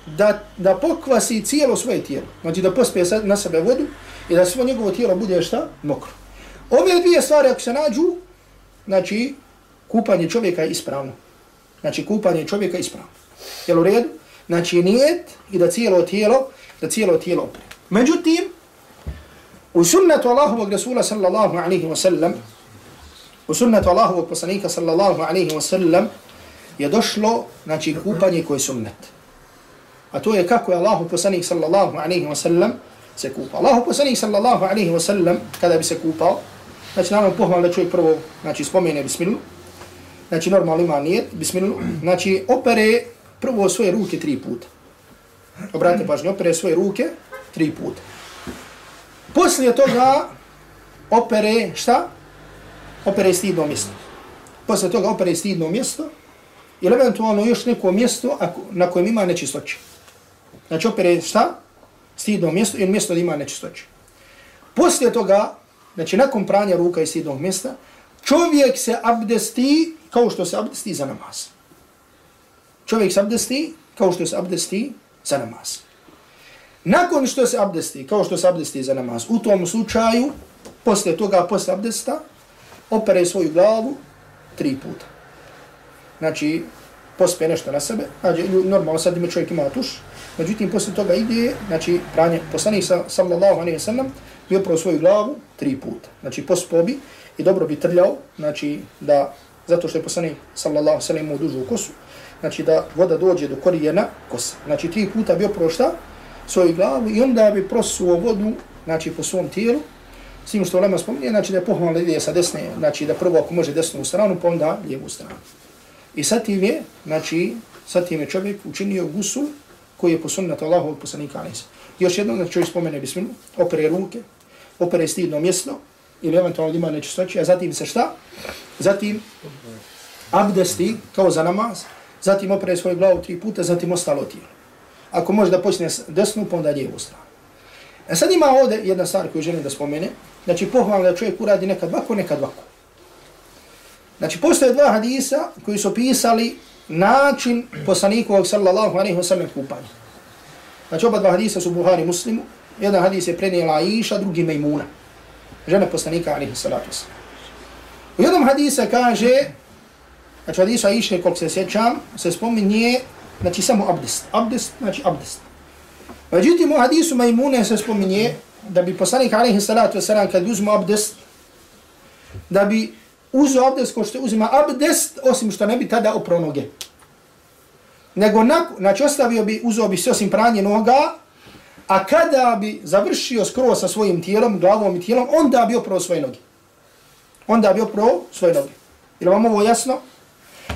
da, da pokvasi cijelo svoje tijelo. Znači da pospije na sebe vodu i da svo njegovo tijelo bude šta? Mokro. Ove dvije stvari ako se nađu, znači kupanje čovjeka je ispravno. Znači kupanje čovjeka je ispravno. Jel u redu? Znači nijet i da cijelo tijelo, da cijelo tijelo opre. Međutim, u sunnetu Allahovog Rasula sallallahu alaihi wa sallam, u sunnetu Allahovog poslanika sallallahu alaihi wa sallam, je došlo, znači, kupanje koje je sunnet. A to je kako je Allahu poslanik sallallahu alaihi wa sallam se kupao. Allahu poslanik sallallahu alaihi wa sallam kada bi se kupao, znači naravno pohval da čovjek prvo znači, spomene bismilu, znači normalno ima nijet, bismilu, znači opere prvo svoje ruke tri puta. Obratite pažnje, opere svoje ruke tri puta. Poslije toga opere šta? Opere stidno mjesto. Poslije toga opere stidno mjesto ili eventualno još neko mjesto ako, na kojem ima nečistoće. Znači opere šta? Stidno mjesto ili mjesto da ima nečistoće. Poslije toga, znači nakon pranja ruka i stidnog mjesta, čovjek se abdesti kao što se abdesti za namaz. Čovjek se abdesti kao što se abdesti za namaz. Nakon što se abdesti, kao što se abdesti za namaz, u tom slučaju, poslije toga, poslije abdesta, opere svoju glavu tri puta. Znači, pospe nešto na sebe, znači, normalno sad ima čovjek ima tuš, Međutim, posle toga ide, znači, pranje, poslanik sa, sallallahu alaihi sallam, bi opravo svoju glavu tri puta. Znači, pospobi i dobro bi trljao, znači, da, zato što je poslanik sallallahu sallam imao dužu kosu, znači, da voda dođe do korijena kosa. Znači, tri puta bi opravo šta? Svoju glavu i onda bi prosuo vodu, znači, po svom tijelu, S tim što Lema spominje, znači da je pohvalno ide sa desne, znači da prvo ako može desnu stranu, pa onda lijevu stranu. I sa tim je, znači, sa tim je čovjek učinio gusu, koji je po sunnetu Allahovog poslanika alaih Još jednom da čovjek spomene bismilu, opere ruke, opere stidno mjesto, ili eventualno ima nečistoći, a zatim se šta? Zatim abdesti, kao za namaz, zatim opere svoju glavu tri puta, zatim ostalo tijelo. Ako može da počne desnu, pa onda lijevu stranu. E sad ima ovdje jedna stvar koju želim da spomene, znači pohvalno da čovjek uradi nekad vako, nekad vako. Znači postoje dva hadisa koji su pisali način poslanikovog sallallahu alaihi wa sallam kupanja. Znači oba dva hadisa su Buhari muslimu. Jedan hadis je prenijela Aisha, drugi Mejmuna. Žena poslanika, alaihi salatu wasalam. U jednom hadisa kaže, znači hadisa Aisha, koliko se sjećam, se spominje, znači samo abdest. Abdest, znači abdest. Međutim, u hadisu Mejmune se spominje, da bi poslanik, alaihi salatu wasalam, kad uzmu abdest, da bi uzu abdest ko što uzima abdest, osim što ne bi tada oprao noge. Nego, znači, ostavio bi, uzeo bi se osim pranje noga, a kada bi završio skoro sa svojim tijelom, glavom i tijelom, onda bi oprao svoje noge. Onda bi oprao svoje noge. Je vam ovo jasno?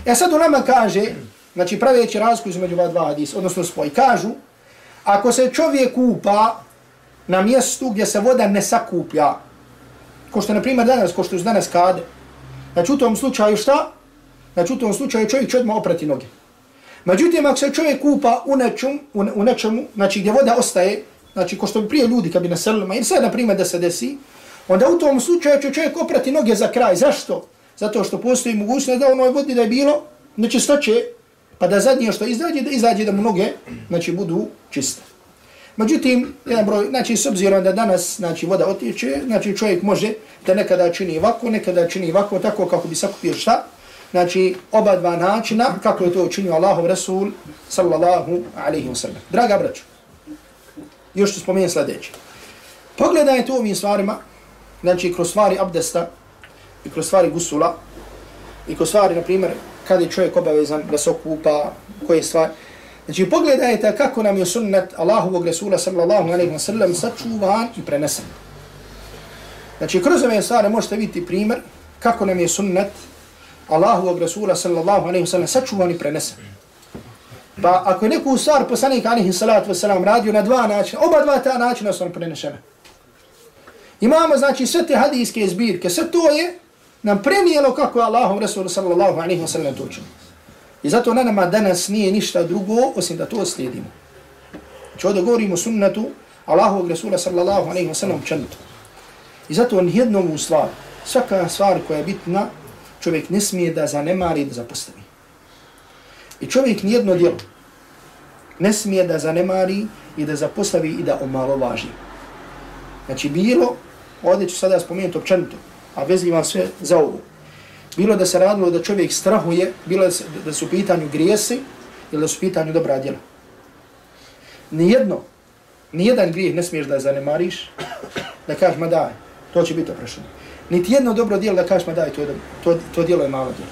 E, sad u nama kaže, znači praveći razliku između ova dva hadisa, odnosno spoj, kažu, ako se čovjek kupa na mjestu gdje se voda ne sakuplja, ko što na primjer danas, ko što je danas kade, znači u tom slučaju šta? Znači u tom slučaju čovjek će odmah oprati noge. Međutim, ako se čovjek kupa u, nečemu, u, u nečemu, znači gdje voda ostaje, znači ko što bi prije ljudi kad bi naselili, ili sad na primjer da se desi, onda u tom slučaju će čovjek oprati noge za kraj. Zašto? Zato što postoji mogućnost da u onoj vodi da je bilo nečistoće, pa da zadnje što izađe, da izađe da mu noge znači, budu čiste. Međutim, jedan broj, znači s obzirom da danas znači, voda otiče, znači čovjek može da nekada čini ovako, nekada čini ovako, tako kako bi sakupio šta, znači oba dva načina kako je to učinio Allahov Rasul sallallahu alaihi wa sallam. Draga braću, još ću spomenuti sljedeće. Pogledajte ovim stvarima, znači kroz stvari abdesta i kroz stvari gusula i kroz stvari, na primjer, kada je čovjek obavezan da se okupa, koje stvari. Znači pogledajte kako nam je sunnet Allahovog Resula sallallahu alaihi wa sallam sačuvan i prenesen. Znači kroz ove stvari možete vidjeti primjer kako nam je sunnet Allahovog Resula sallallahu alaihi wa sallam sačuvan i prenesen. Pa ako je neku stvar poslanik alaihi salatu wa sallam radio na dva načina, oba dva ta načina su nam prenešene. Imamo znači sve te hadijske zbirke, sve to je nam prenijelo kako je Allahov Resul sallallahu alaihi wa sallam to učinio. I zato na nama danas nije ništa drugo osim da to slijedimo. Znači ovdje govorimo sunnetu Allahovog Rasula sallallahu alaihi wa sallam učinito. I zato nijednom u stvar, svaka stvar koja je bitna, čovjek ne smije da zanemari da zapostavi. I čovjek nijedno djelo ne smije da zanemari i da zapostavi i da omalovaži. Znači bilo, ovdje ću sada spomenuti općenito, a vezivam sve za ovo. Bilo da se radilo da čovjek strahuje, bilo da, se, da su u pitanju grijesi ili da su u pitanju dobra djela. Nijedno, nijedan grijeh ne smiješ da zanemariš, da kažeš ma daj, to će biti oprašeno niti jedno dobro djelo da kažeš ma daj, to, je, to, to djelo je malo djelo.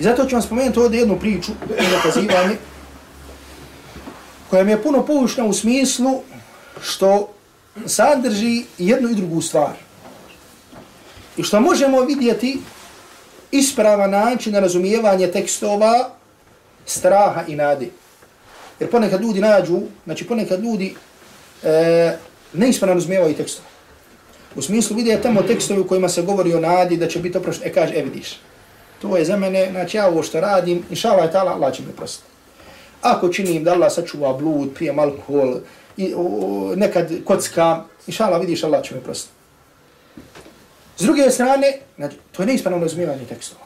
I zato ću vam spomenuti ovdje jednu priču, jedno kazivanje, koja mi je puno poučna u smislu što sadrži jednu i drugu stvar. I što možemo vidjeti isprava način na razumijevanje tekstova straha i nade. Jer ponekad ljudi nađu, znači ponekad ljudi e, neispravno razumijevaju tekstova. U smislu vidje tamo tekstovi u kojima se govori o nadi da će biti oprošteno. E kaže, e vidiš, to je za mene, znači ja ovo što radim, inša Allah je Allah će mi oprostiti. Ako činim da Allah sačuva blud, pijem alkohol, i, o, nekad kocka, inša Allah vidiš, Allah će mi oprostiti. S druge strane, znači, to je neispravno razumijevanje tekstova.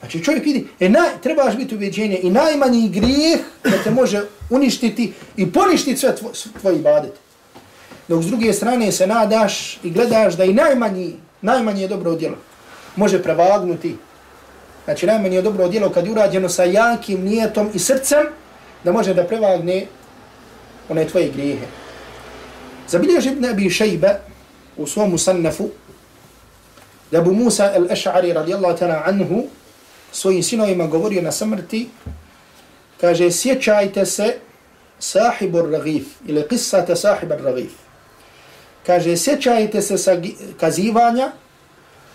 Znači čovjek vidi, e, naj, trebaš biti uveđenje i najmanji grijeh da te može uništiti i poništiti sve tvoj, tvoj ibadet dok s druge strane se nadaš i gledaš da i najmanji, najmanje dobro djelo može prevagnuti. Znači najmanje dobro djelo kad je urađeno sa jakim nijetom i srcem, da može da prevagne one tvoje grijehe. Zabilježi ibn Abi Shayba u svom musannafu da bu Musa al-Ash'ari radijallahu ta'ala anhu svojim sinovima govorio na smrti, kaže, sjećajte se sahibu ragif, ili qissata sahibu ragif kaže, sjećajte se sa kazivanja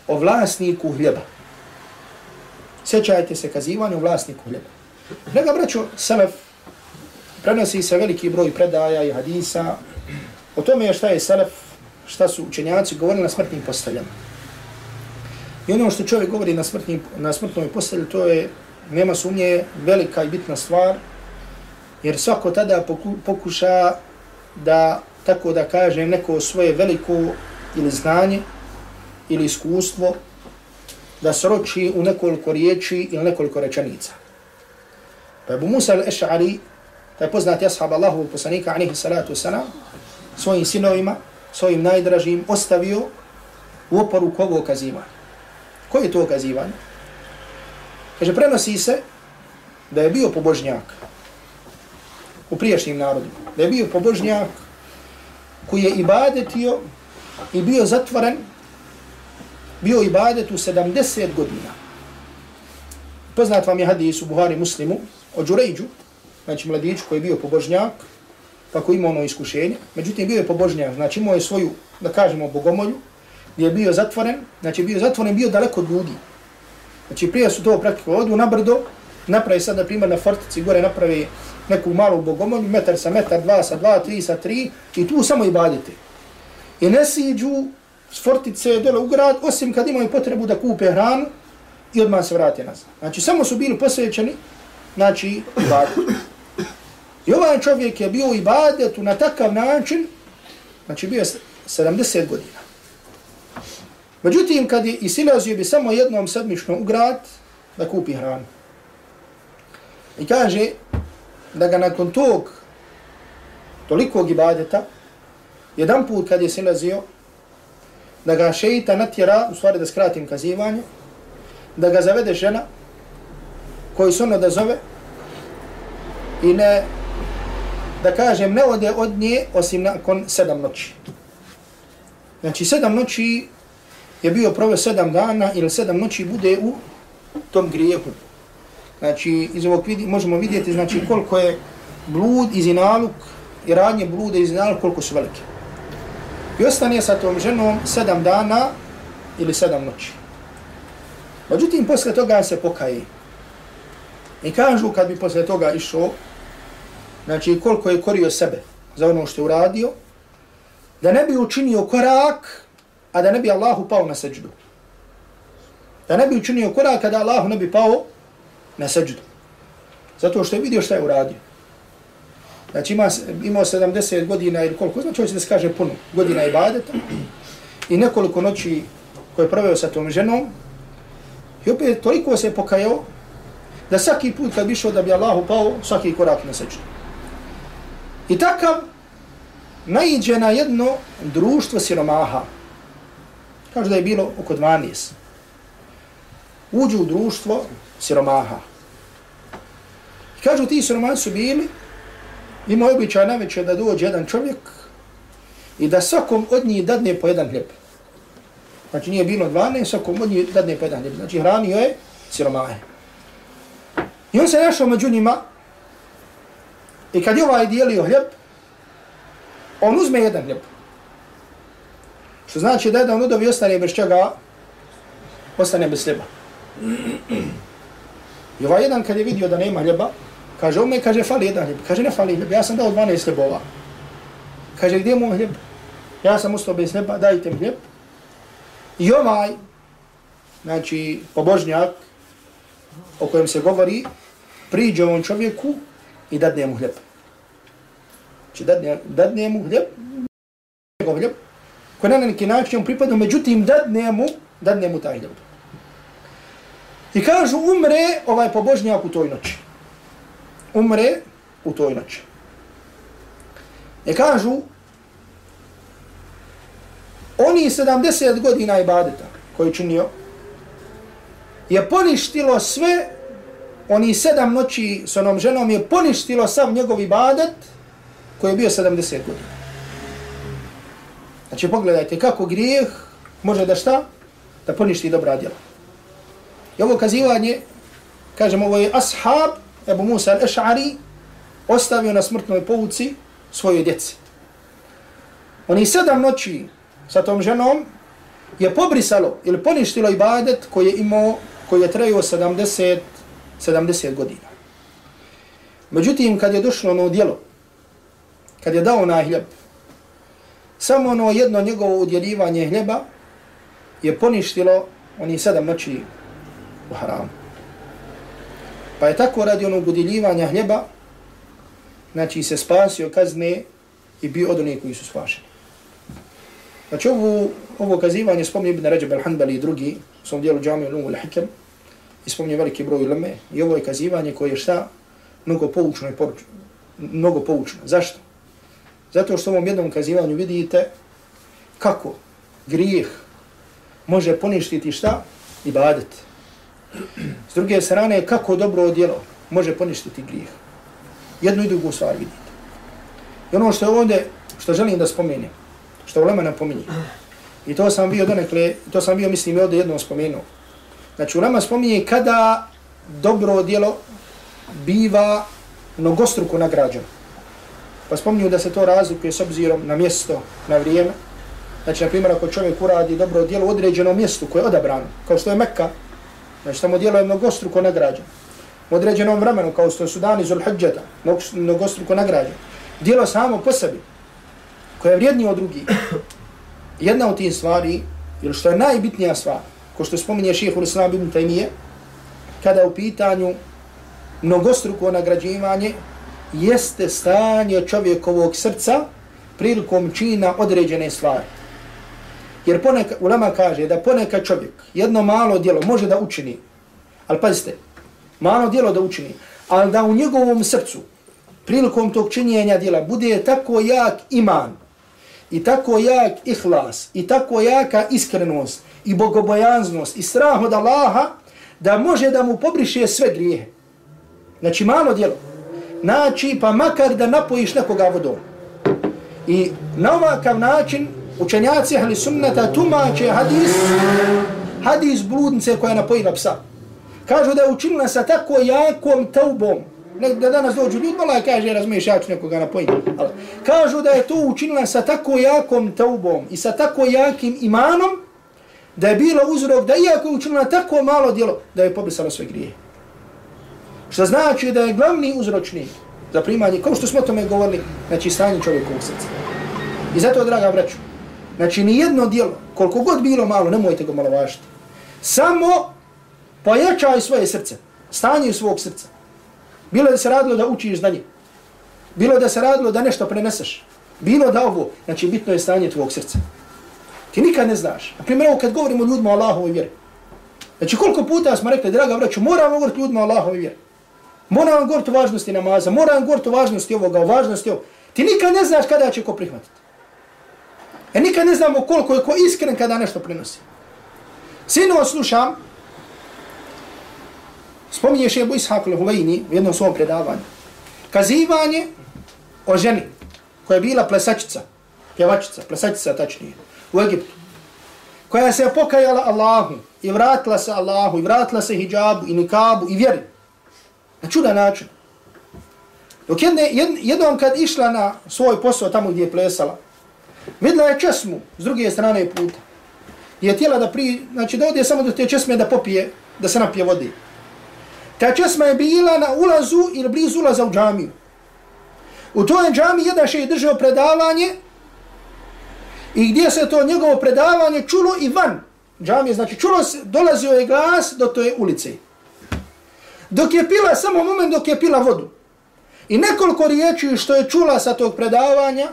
o vlasniku hljeba. Sjećajte se kazivanja o vlasniku hljeba. Lega braćo, Selef prenosi se veliki broj predaja i hadisa o tome je šta je Selef, šta su učenjaci govorili na smrtnim posteljama. I ono što čovjek govori na, smrtni, na smrtnoj postelji, to je, nema sumnje, velika i bitna stvar, jer svako tada pokuša da tako da kažem, neko svoje veliko ili znanje ili iskustvo da sroči u nekoliko riječi ili nekoliko rečenica. Pa Abu Musa al-Eš'ari taj poznati ashab Allahovog poslanika, alihi salatu wasalam, svojim sinovima, svojim najdražim, ostavio u oporu kovo kazivanje. Koje je to okazivanje? Kaže, prenosi se da je bio pobožnjak u prijašnjim narodima. Da je bio pobožnjak koji je ibadetio i bio zatvoren, bio ibadet u 70 godina. Poznat vam je hadis u Buhari muslimu o Đurejđu, znači mladić koji je bio pobožnjak, pa kako imao ono iskušenje. Međutim, bio je pobožnjak, znači imao je svoju, da kažemo, bogomolju, gdje je bio zatvoren, znači bio zatvoren, bio daleko od ljudi. Znači prije su to praktiko odu na brdo, napravi sad, na primjer, na fortici, gore napravi neku malu bogomolju, metar sa metar, dva sa dva, tri sa tri, i tu samo i. I ne siđu s fortice dole u grad, osim kad imaju potrebu da kupe hranu i odmah se vrate nazad. Znači, samo su bili posvećeni, znači, ibadetu. I ovaj čovjek je bio u ibadetu na takav način, znači bio 70 godina. Međutim, kad je isilazio bi samo jednom sedmično u grad da kupi hranu. I kaže da ga nakon tog tolikog ibadeta, jedan put kad je silazio, da ga šeita natjera, u stvari da skratim kazivanje, da ga zavede žena koju su ono da zove i ne, da kažem, ne ode od nje osim nakon sedam noći. Znači sedam noći je bio prove sedam dana ili sedam noći bude u tom grijehu. Znači, iz ovog vidi, možemo vidjeti znači, koliko je blud i zinaluk i radnje blude i zinaluk koliko su velike. I ostane sa tom ženom sedam dana ili sedam noći. Međutim, posle toga se pokaje. I kažu kad bi posle toga išao, znači koliko je korio sebe za ono što je uradio, da ne bi učinio korak a da ne bi Allahu pao na seđdu. Da ne bi učinio korak kada Allahu ne bi pao na seđdu. Zato što je vidio šta je uradio. Znači ima, imao 70 godina ili koliko, znači hoće da se kaže puno godina ibadeta i nekoliko noći koje je proveo sa tom ženom i opet toliko se pokajao da svaki put kad bi išao da bi Allahu pao, svaki korak na seđu. I takav naiđe na jedno društvo siromaha, Kažu da je bilo oko 12. Uđu u društvo siromaha. I kažu ti siromaha su bili, ima običaj najveće da dođe jedan čovjek i da svakom od njih dadne po jedan hljeb. Znači nije bilo 12, svakom od njih dadne po jedan hljeb. Znači hranio je siromahe. I on se našao među njima i kad je ovaj dijelio hljeb, on uzme jedan hljeb. Što znači da jedan udovi ostane bez čega, ostane bez hljeba. I ovaj jedan kad je vidio da nema hljeba, kaže, ome, kaže, fali jedan hljeb. Kaže, ne fali hljeb, ja sam dao 12 hljebova. Kaže, gdje mu hljeb? Ja sam ustao bez hljeba, dajte mi hljeb. I ovaj, znači, pobožnjak, o kojem se govori, priđe ovom čovjeku i dadne mu hljeb. Znači, dadne, dadne mu hljeb, njegov hljeb, koji na neki način pripada, međutim dadne mu, dadne mu taj ljud. I kažu, umre ovaj pobožnjak u toj noći. Umre u toj noći. I kažu, oni 70 godina ibadeta koji činio, je poništilo sve, oni sedam noći s onom ženom je poništilo sav njegov ibadet koji je bio 70 godina. Znači pogledajte kako grijeh može da šta? Da poništi dobra djela. I ovo kazivanje, kažemo ovo je ashab, Ebu Musa al-Eš'ari, ostavio na smrtnoj povuci svoje djece. Oni sedam noći sa tom ženom je pobrisalo ili poništilo ibadet koji je imao, koji je trajio 70, 70 godina. Međutim, kad je došlo ono djelo, kad je dao na hljeb, Samo ono jedno njegovo udjeljivanje hljeba je poništilo oni sedam noći u haramu. Pa je tako radi onog udjeljivanja hljeba, znači se spasio kazne i bio od onih koji su spašeni. Znači ovo, ovo kazivanje spomni Ibn Rajab al-Hanbali i drugi u svom dijelu Džamiju Lungu al-Hikam i spomni veliki broj leme i ovo je kazivanje koje je šta mnogo poučno i poručno, mnogo poučno. Zašto? Zato što u ovom jednom kazivanju vidite kako grijeh može poništiti šta? Ibadet. S druge strane, kako dobro djelo može poništiti grijeh. Jednu i drugu stvar vidite. I ono što je ovdje, što želim da spomenem, što u Lema napominje, i to sam bio donekle, to sam bio, mislim, ovdje jednom spomenuo. Znači, u Lema spominje kada dobro djelo biva mnogostruko nagrađeno. Pa spominju da se to razlikuje s obzirom na mjesto, na vrijeme. Znači, na primjer, ako čovjek uradi dobro djelo u određenom mjestu koje je odabrano, kao što je Mekka, znači tamo djelo je mnogostruko nagrađeno. U određenom vremenu, kao što su dani Zulhidžeta, mnogostruko nagrađeno. Djelo samo po sebi, koje je vrijednije od drugih. Jedna od tih stvari, ili što je najbitnija stvar, ko što spominje šehe Islam ibn Taymiye, kada je u pitanju mnogostruko nagrađivanje, jeste stanje čovjekovog srca prilikom čina određene stvari. Jer poneka, ulama kaže da poneka čovjek jedno malo djelo može da učini, ali pazite, malo djelo da učini, ali da u njegovom srcu prilikom tog činjenja djela bude tako jak iman i tako jak ihlas i tako jaka iskrenost i bogobojanznost i strah od Allaha da može da mu pobriše sve grijehe. Znači malo djelo naći pa makar da napojiš nekoga vodom. I na ovakav način učenjaci ahli sunnata tumače hadis, hadis bludnice koja je napojila psa. Kažu da je učinila sa tako jakom taubom. Ne, da danas dođu ljudi, mala kaže, razumiješ, ja ću nekoga napojiti. Kažu da je to učinila sa tako jakom taubom i sa tako jakim imanom, da je bilo uzrok da iako je učinila tako malo djelo, da je pobrisala sve grije. Što znači da je glavni uzročnik za primanje, kao što smo o tome govorili, znači stanje čovjekovog srca. I zato, draga braću, znači ni jedno djelo, koliko god bilo malo, nemojte ga malovažiti. Samo pojačaj svoje srce, stanje svog srca. Bilo da se radilo da učiš znanje, bilo da se radilo da nešto preneseš, bilo da ovo, znači bitno je stanje tvog srca. Ti nikad ne znaš. Na primjer, kad govorimo ljudima o Allahovoj vjeri. Znači, koliko puta smo rekli, draga braću, moramo govoriti ljudima o Allahovoj vjeri. Moramo govoriti o važnosti namaza, moramo govoriti o važnosti ovoga, o važnosti ovoga. Ti nikad ne znaš kada će ko prihvatiti. E nikad ne znamo koliko je ko iskren kada nešto prenosi. Sinovo slušam, spominješ je Ishaq al-Huvayni u jednom svom predavanju. Kazivanje o ženi koja je bila plesačica, pjevačica, plesačica tačnije u Egiptu, koja se pokajala Allahu i vratila se Allahu i vratila se hijabu i nikabu i vjeri. Na čudan način. Dok jedne, jed, jednom kad išla na svoj posao tamo gdje je plesala, vidla je česmu s druge strane puta. I je tijela da pri, znači da odje samo do te česme da popije, da se napije vode. Ta česma je bila na ulazu ili blizu ulaza u džamiju. U toj džami jedan še je držao predavanje I gdje se to njegovo predavanje čulo i van džamije, znači čulo se, dolazio je glas do toj ulice. Dok je pila, samo moment dok je pila vodu. I nekoliko riječi što je čula sa tog predavanja,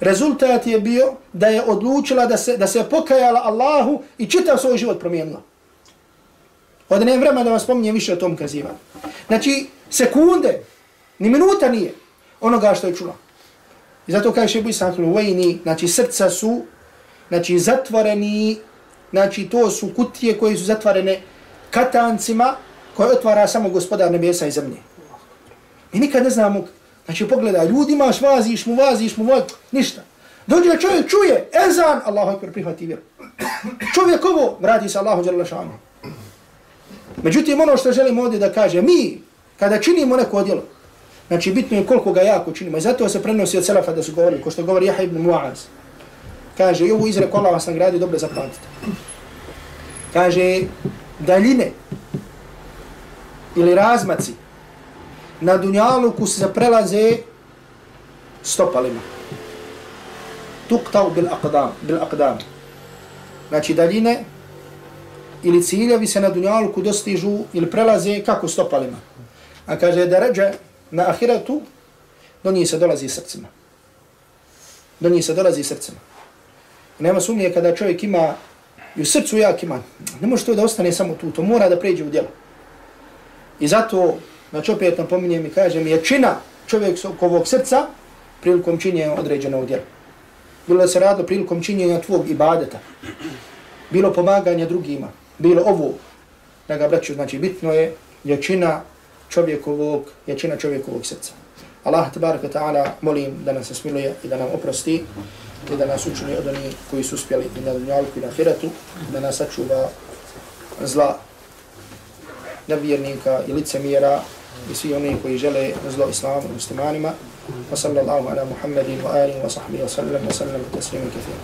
rezultat je bio da je odlučila da se, da se pokajala Allahu i čitav svoj život promijenila. Od ne vremena da vam spominjem više o tom kazivanju. Znači, sekunde, ni minuta nije onoga što je čula. I zato kaže Šebu Isaklu Vajni, znači srca su znači, zatvoreni, znači to su kutije koje su zatvorene katancima koje otvara samo gospodar nebesa i zemlje. Mi nikad ne znamo, znači pogledaj, ljudi imaš, vaziš mu, vaziš mu, vaziš, ništa. Dođe čovjek, čuje, ezan, Allahu akbar, prihvati vjeru. Čovjek ovo, vrati se Allahu djela šanu. Međutim, ono što želim ovdje da kaže, mi, kada činimo neko djelo, Znači, bitno je koliko ga jako činimo. I zato se prenosi od Selafa da su govorili, ko što govori Jaha ibn Muaz. Kaže, i ovu izreku Allah vas nagradi, dobro zapamtite. Kaže, daljine ili razmaci na dunjaluku se prelaze stopalima. Tuktau bil aqdam, bil aqdam. Znači, daljine ili ciljevi se na dunjaluku dostižu ili prelaze kako stopalima. A kaže, da ređe na ahiretu, do njih se dolazi srcima. Do njih se dolazi srcima. I nema sumnije kada čovjek ima, i u srcu jak ima, ne može to da ostane samo tu, to mora da pređe u djelo. I zato, znači opet napominjem i kažem, je čina čovjek srca prilikom činjenja određenog djela. Bilo da se radilo prilikom činjenja tvog ibadeta, bilo pomaganja drugima, bilo ovo, da ga braću, znači bitno je jačina čovjekovog, jačina čovjekovog srca. Allah tabaraka ta'ala molim da nas smiluje i da nam oprosti i da nas učini od onih koji su uspjeli i na dunjalku i na hiratu, da nas sačuva zla nevjernika i licemjera i svi oni koji žele zlo islamu muslimanima. Wa sallallahu ala Muhammedin wa alihi wa sahbihi wa sallam wa sallam taslimu kathira.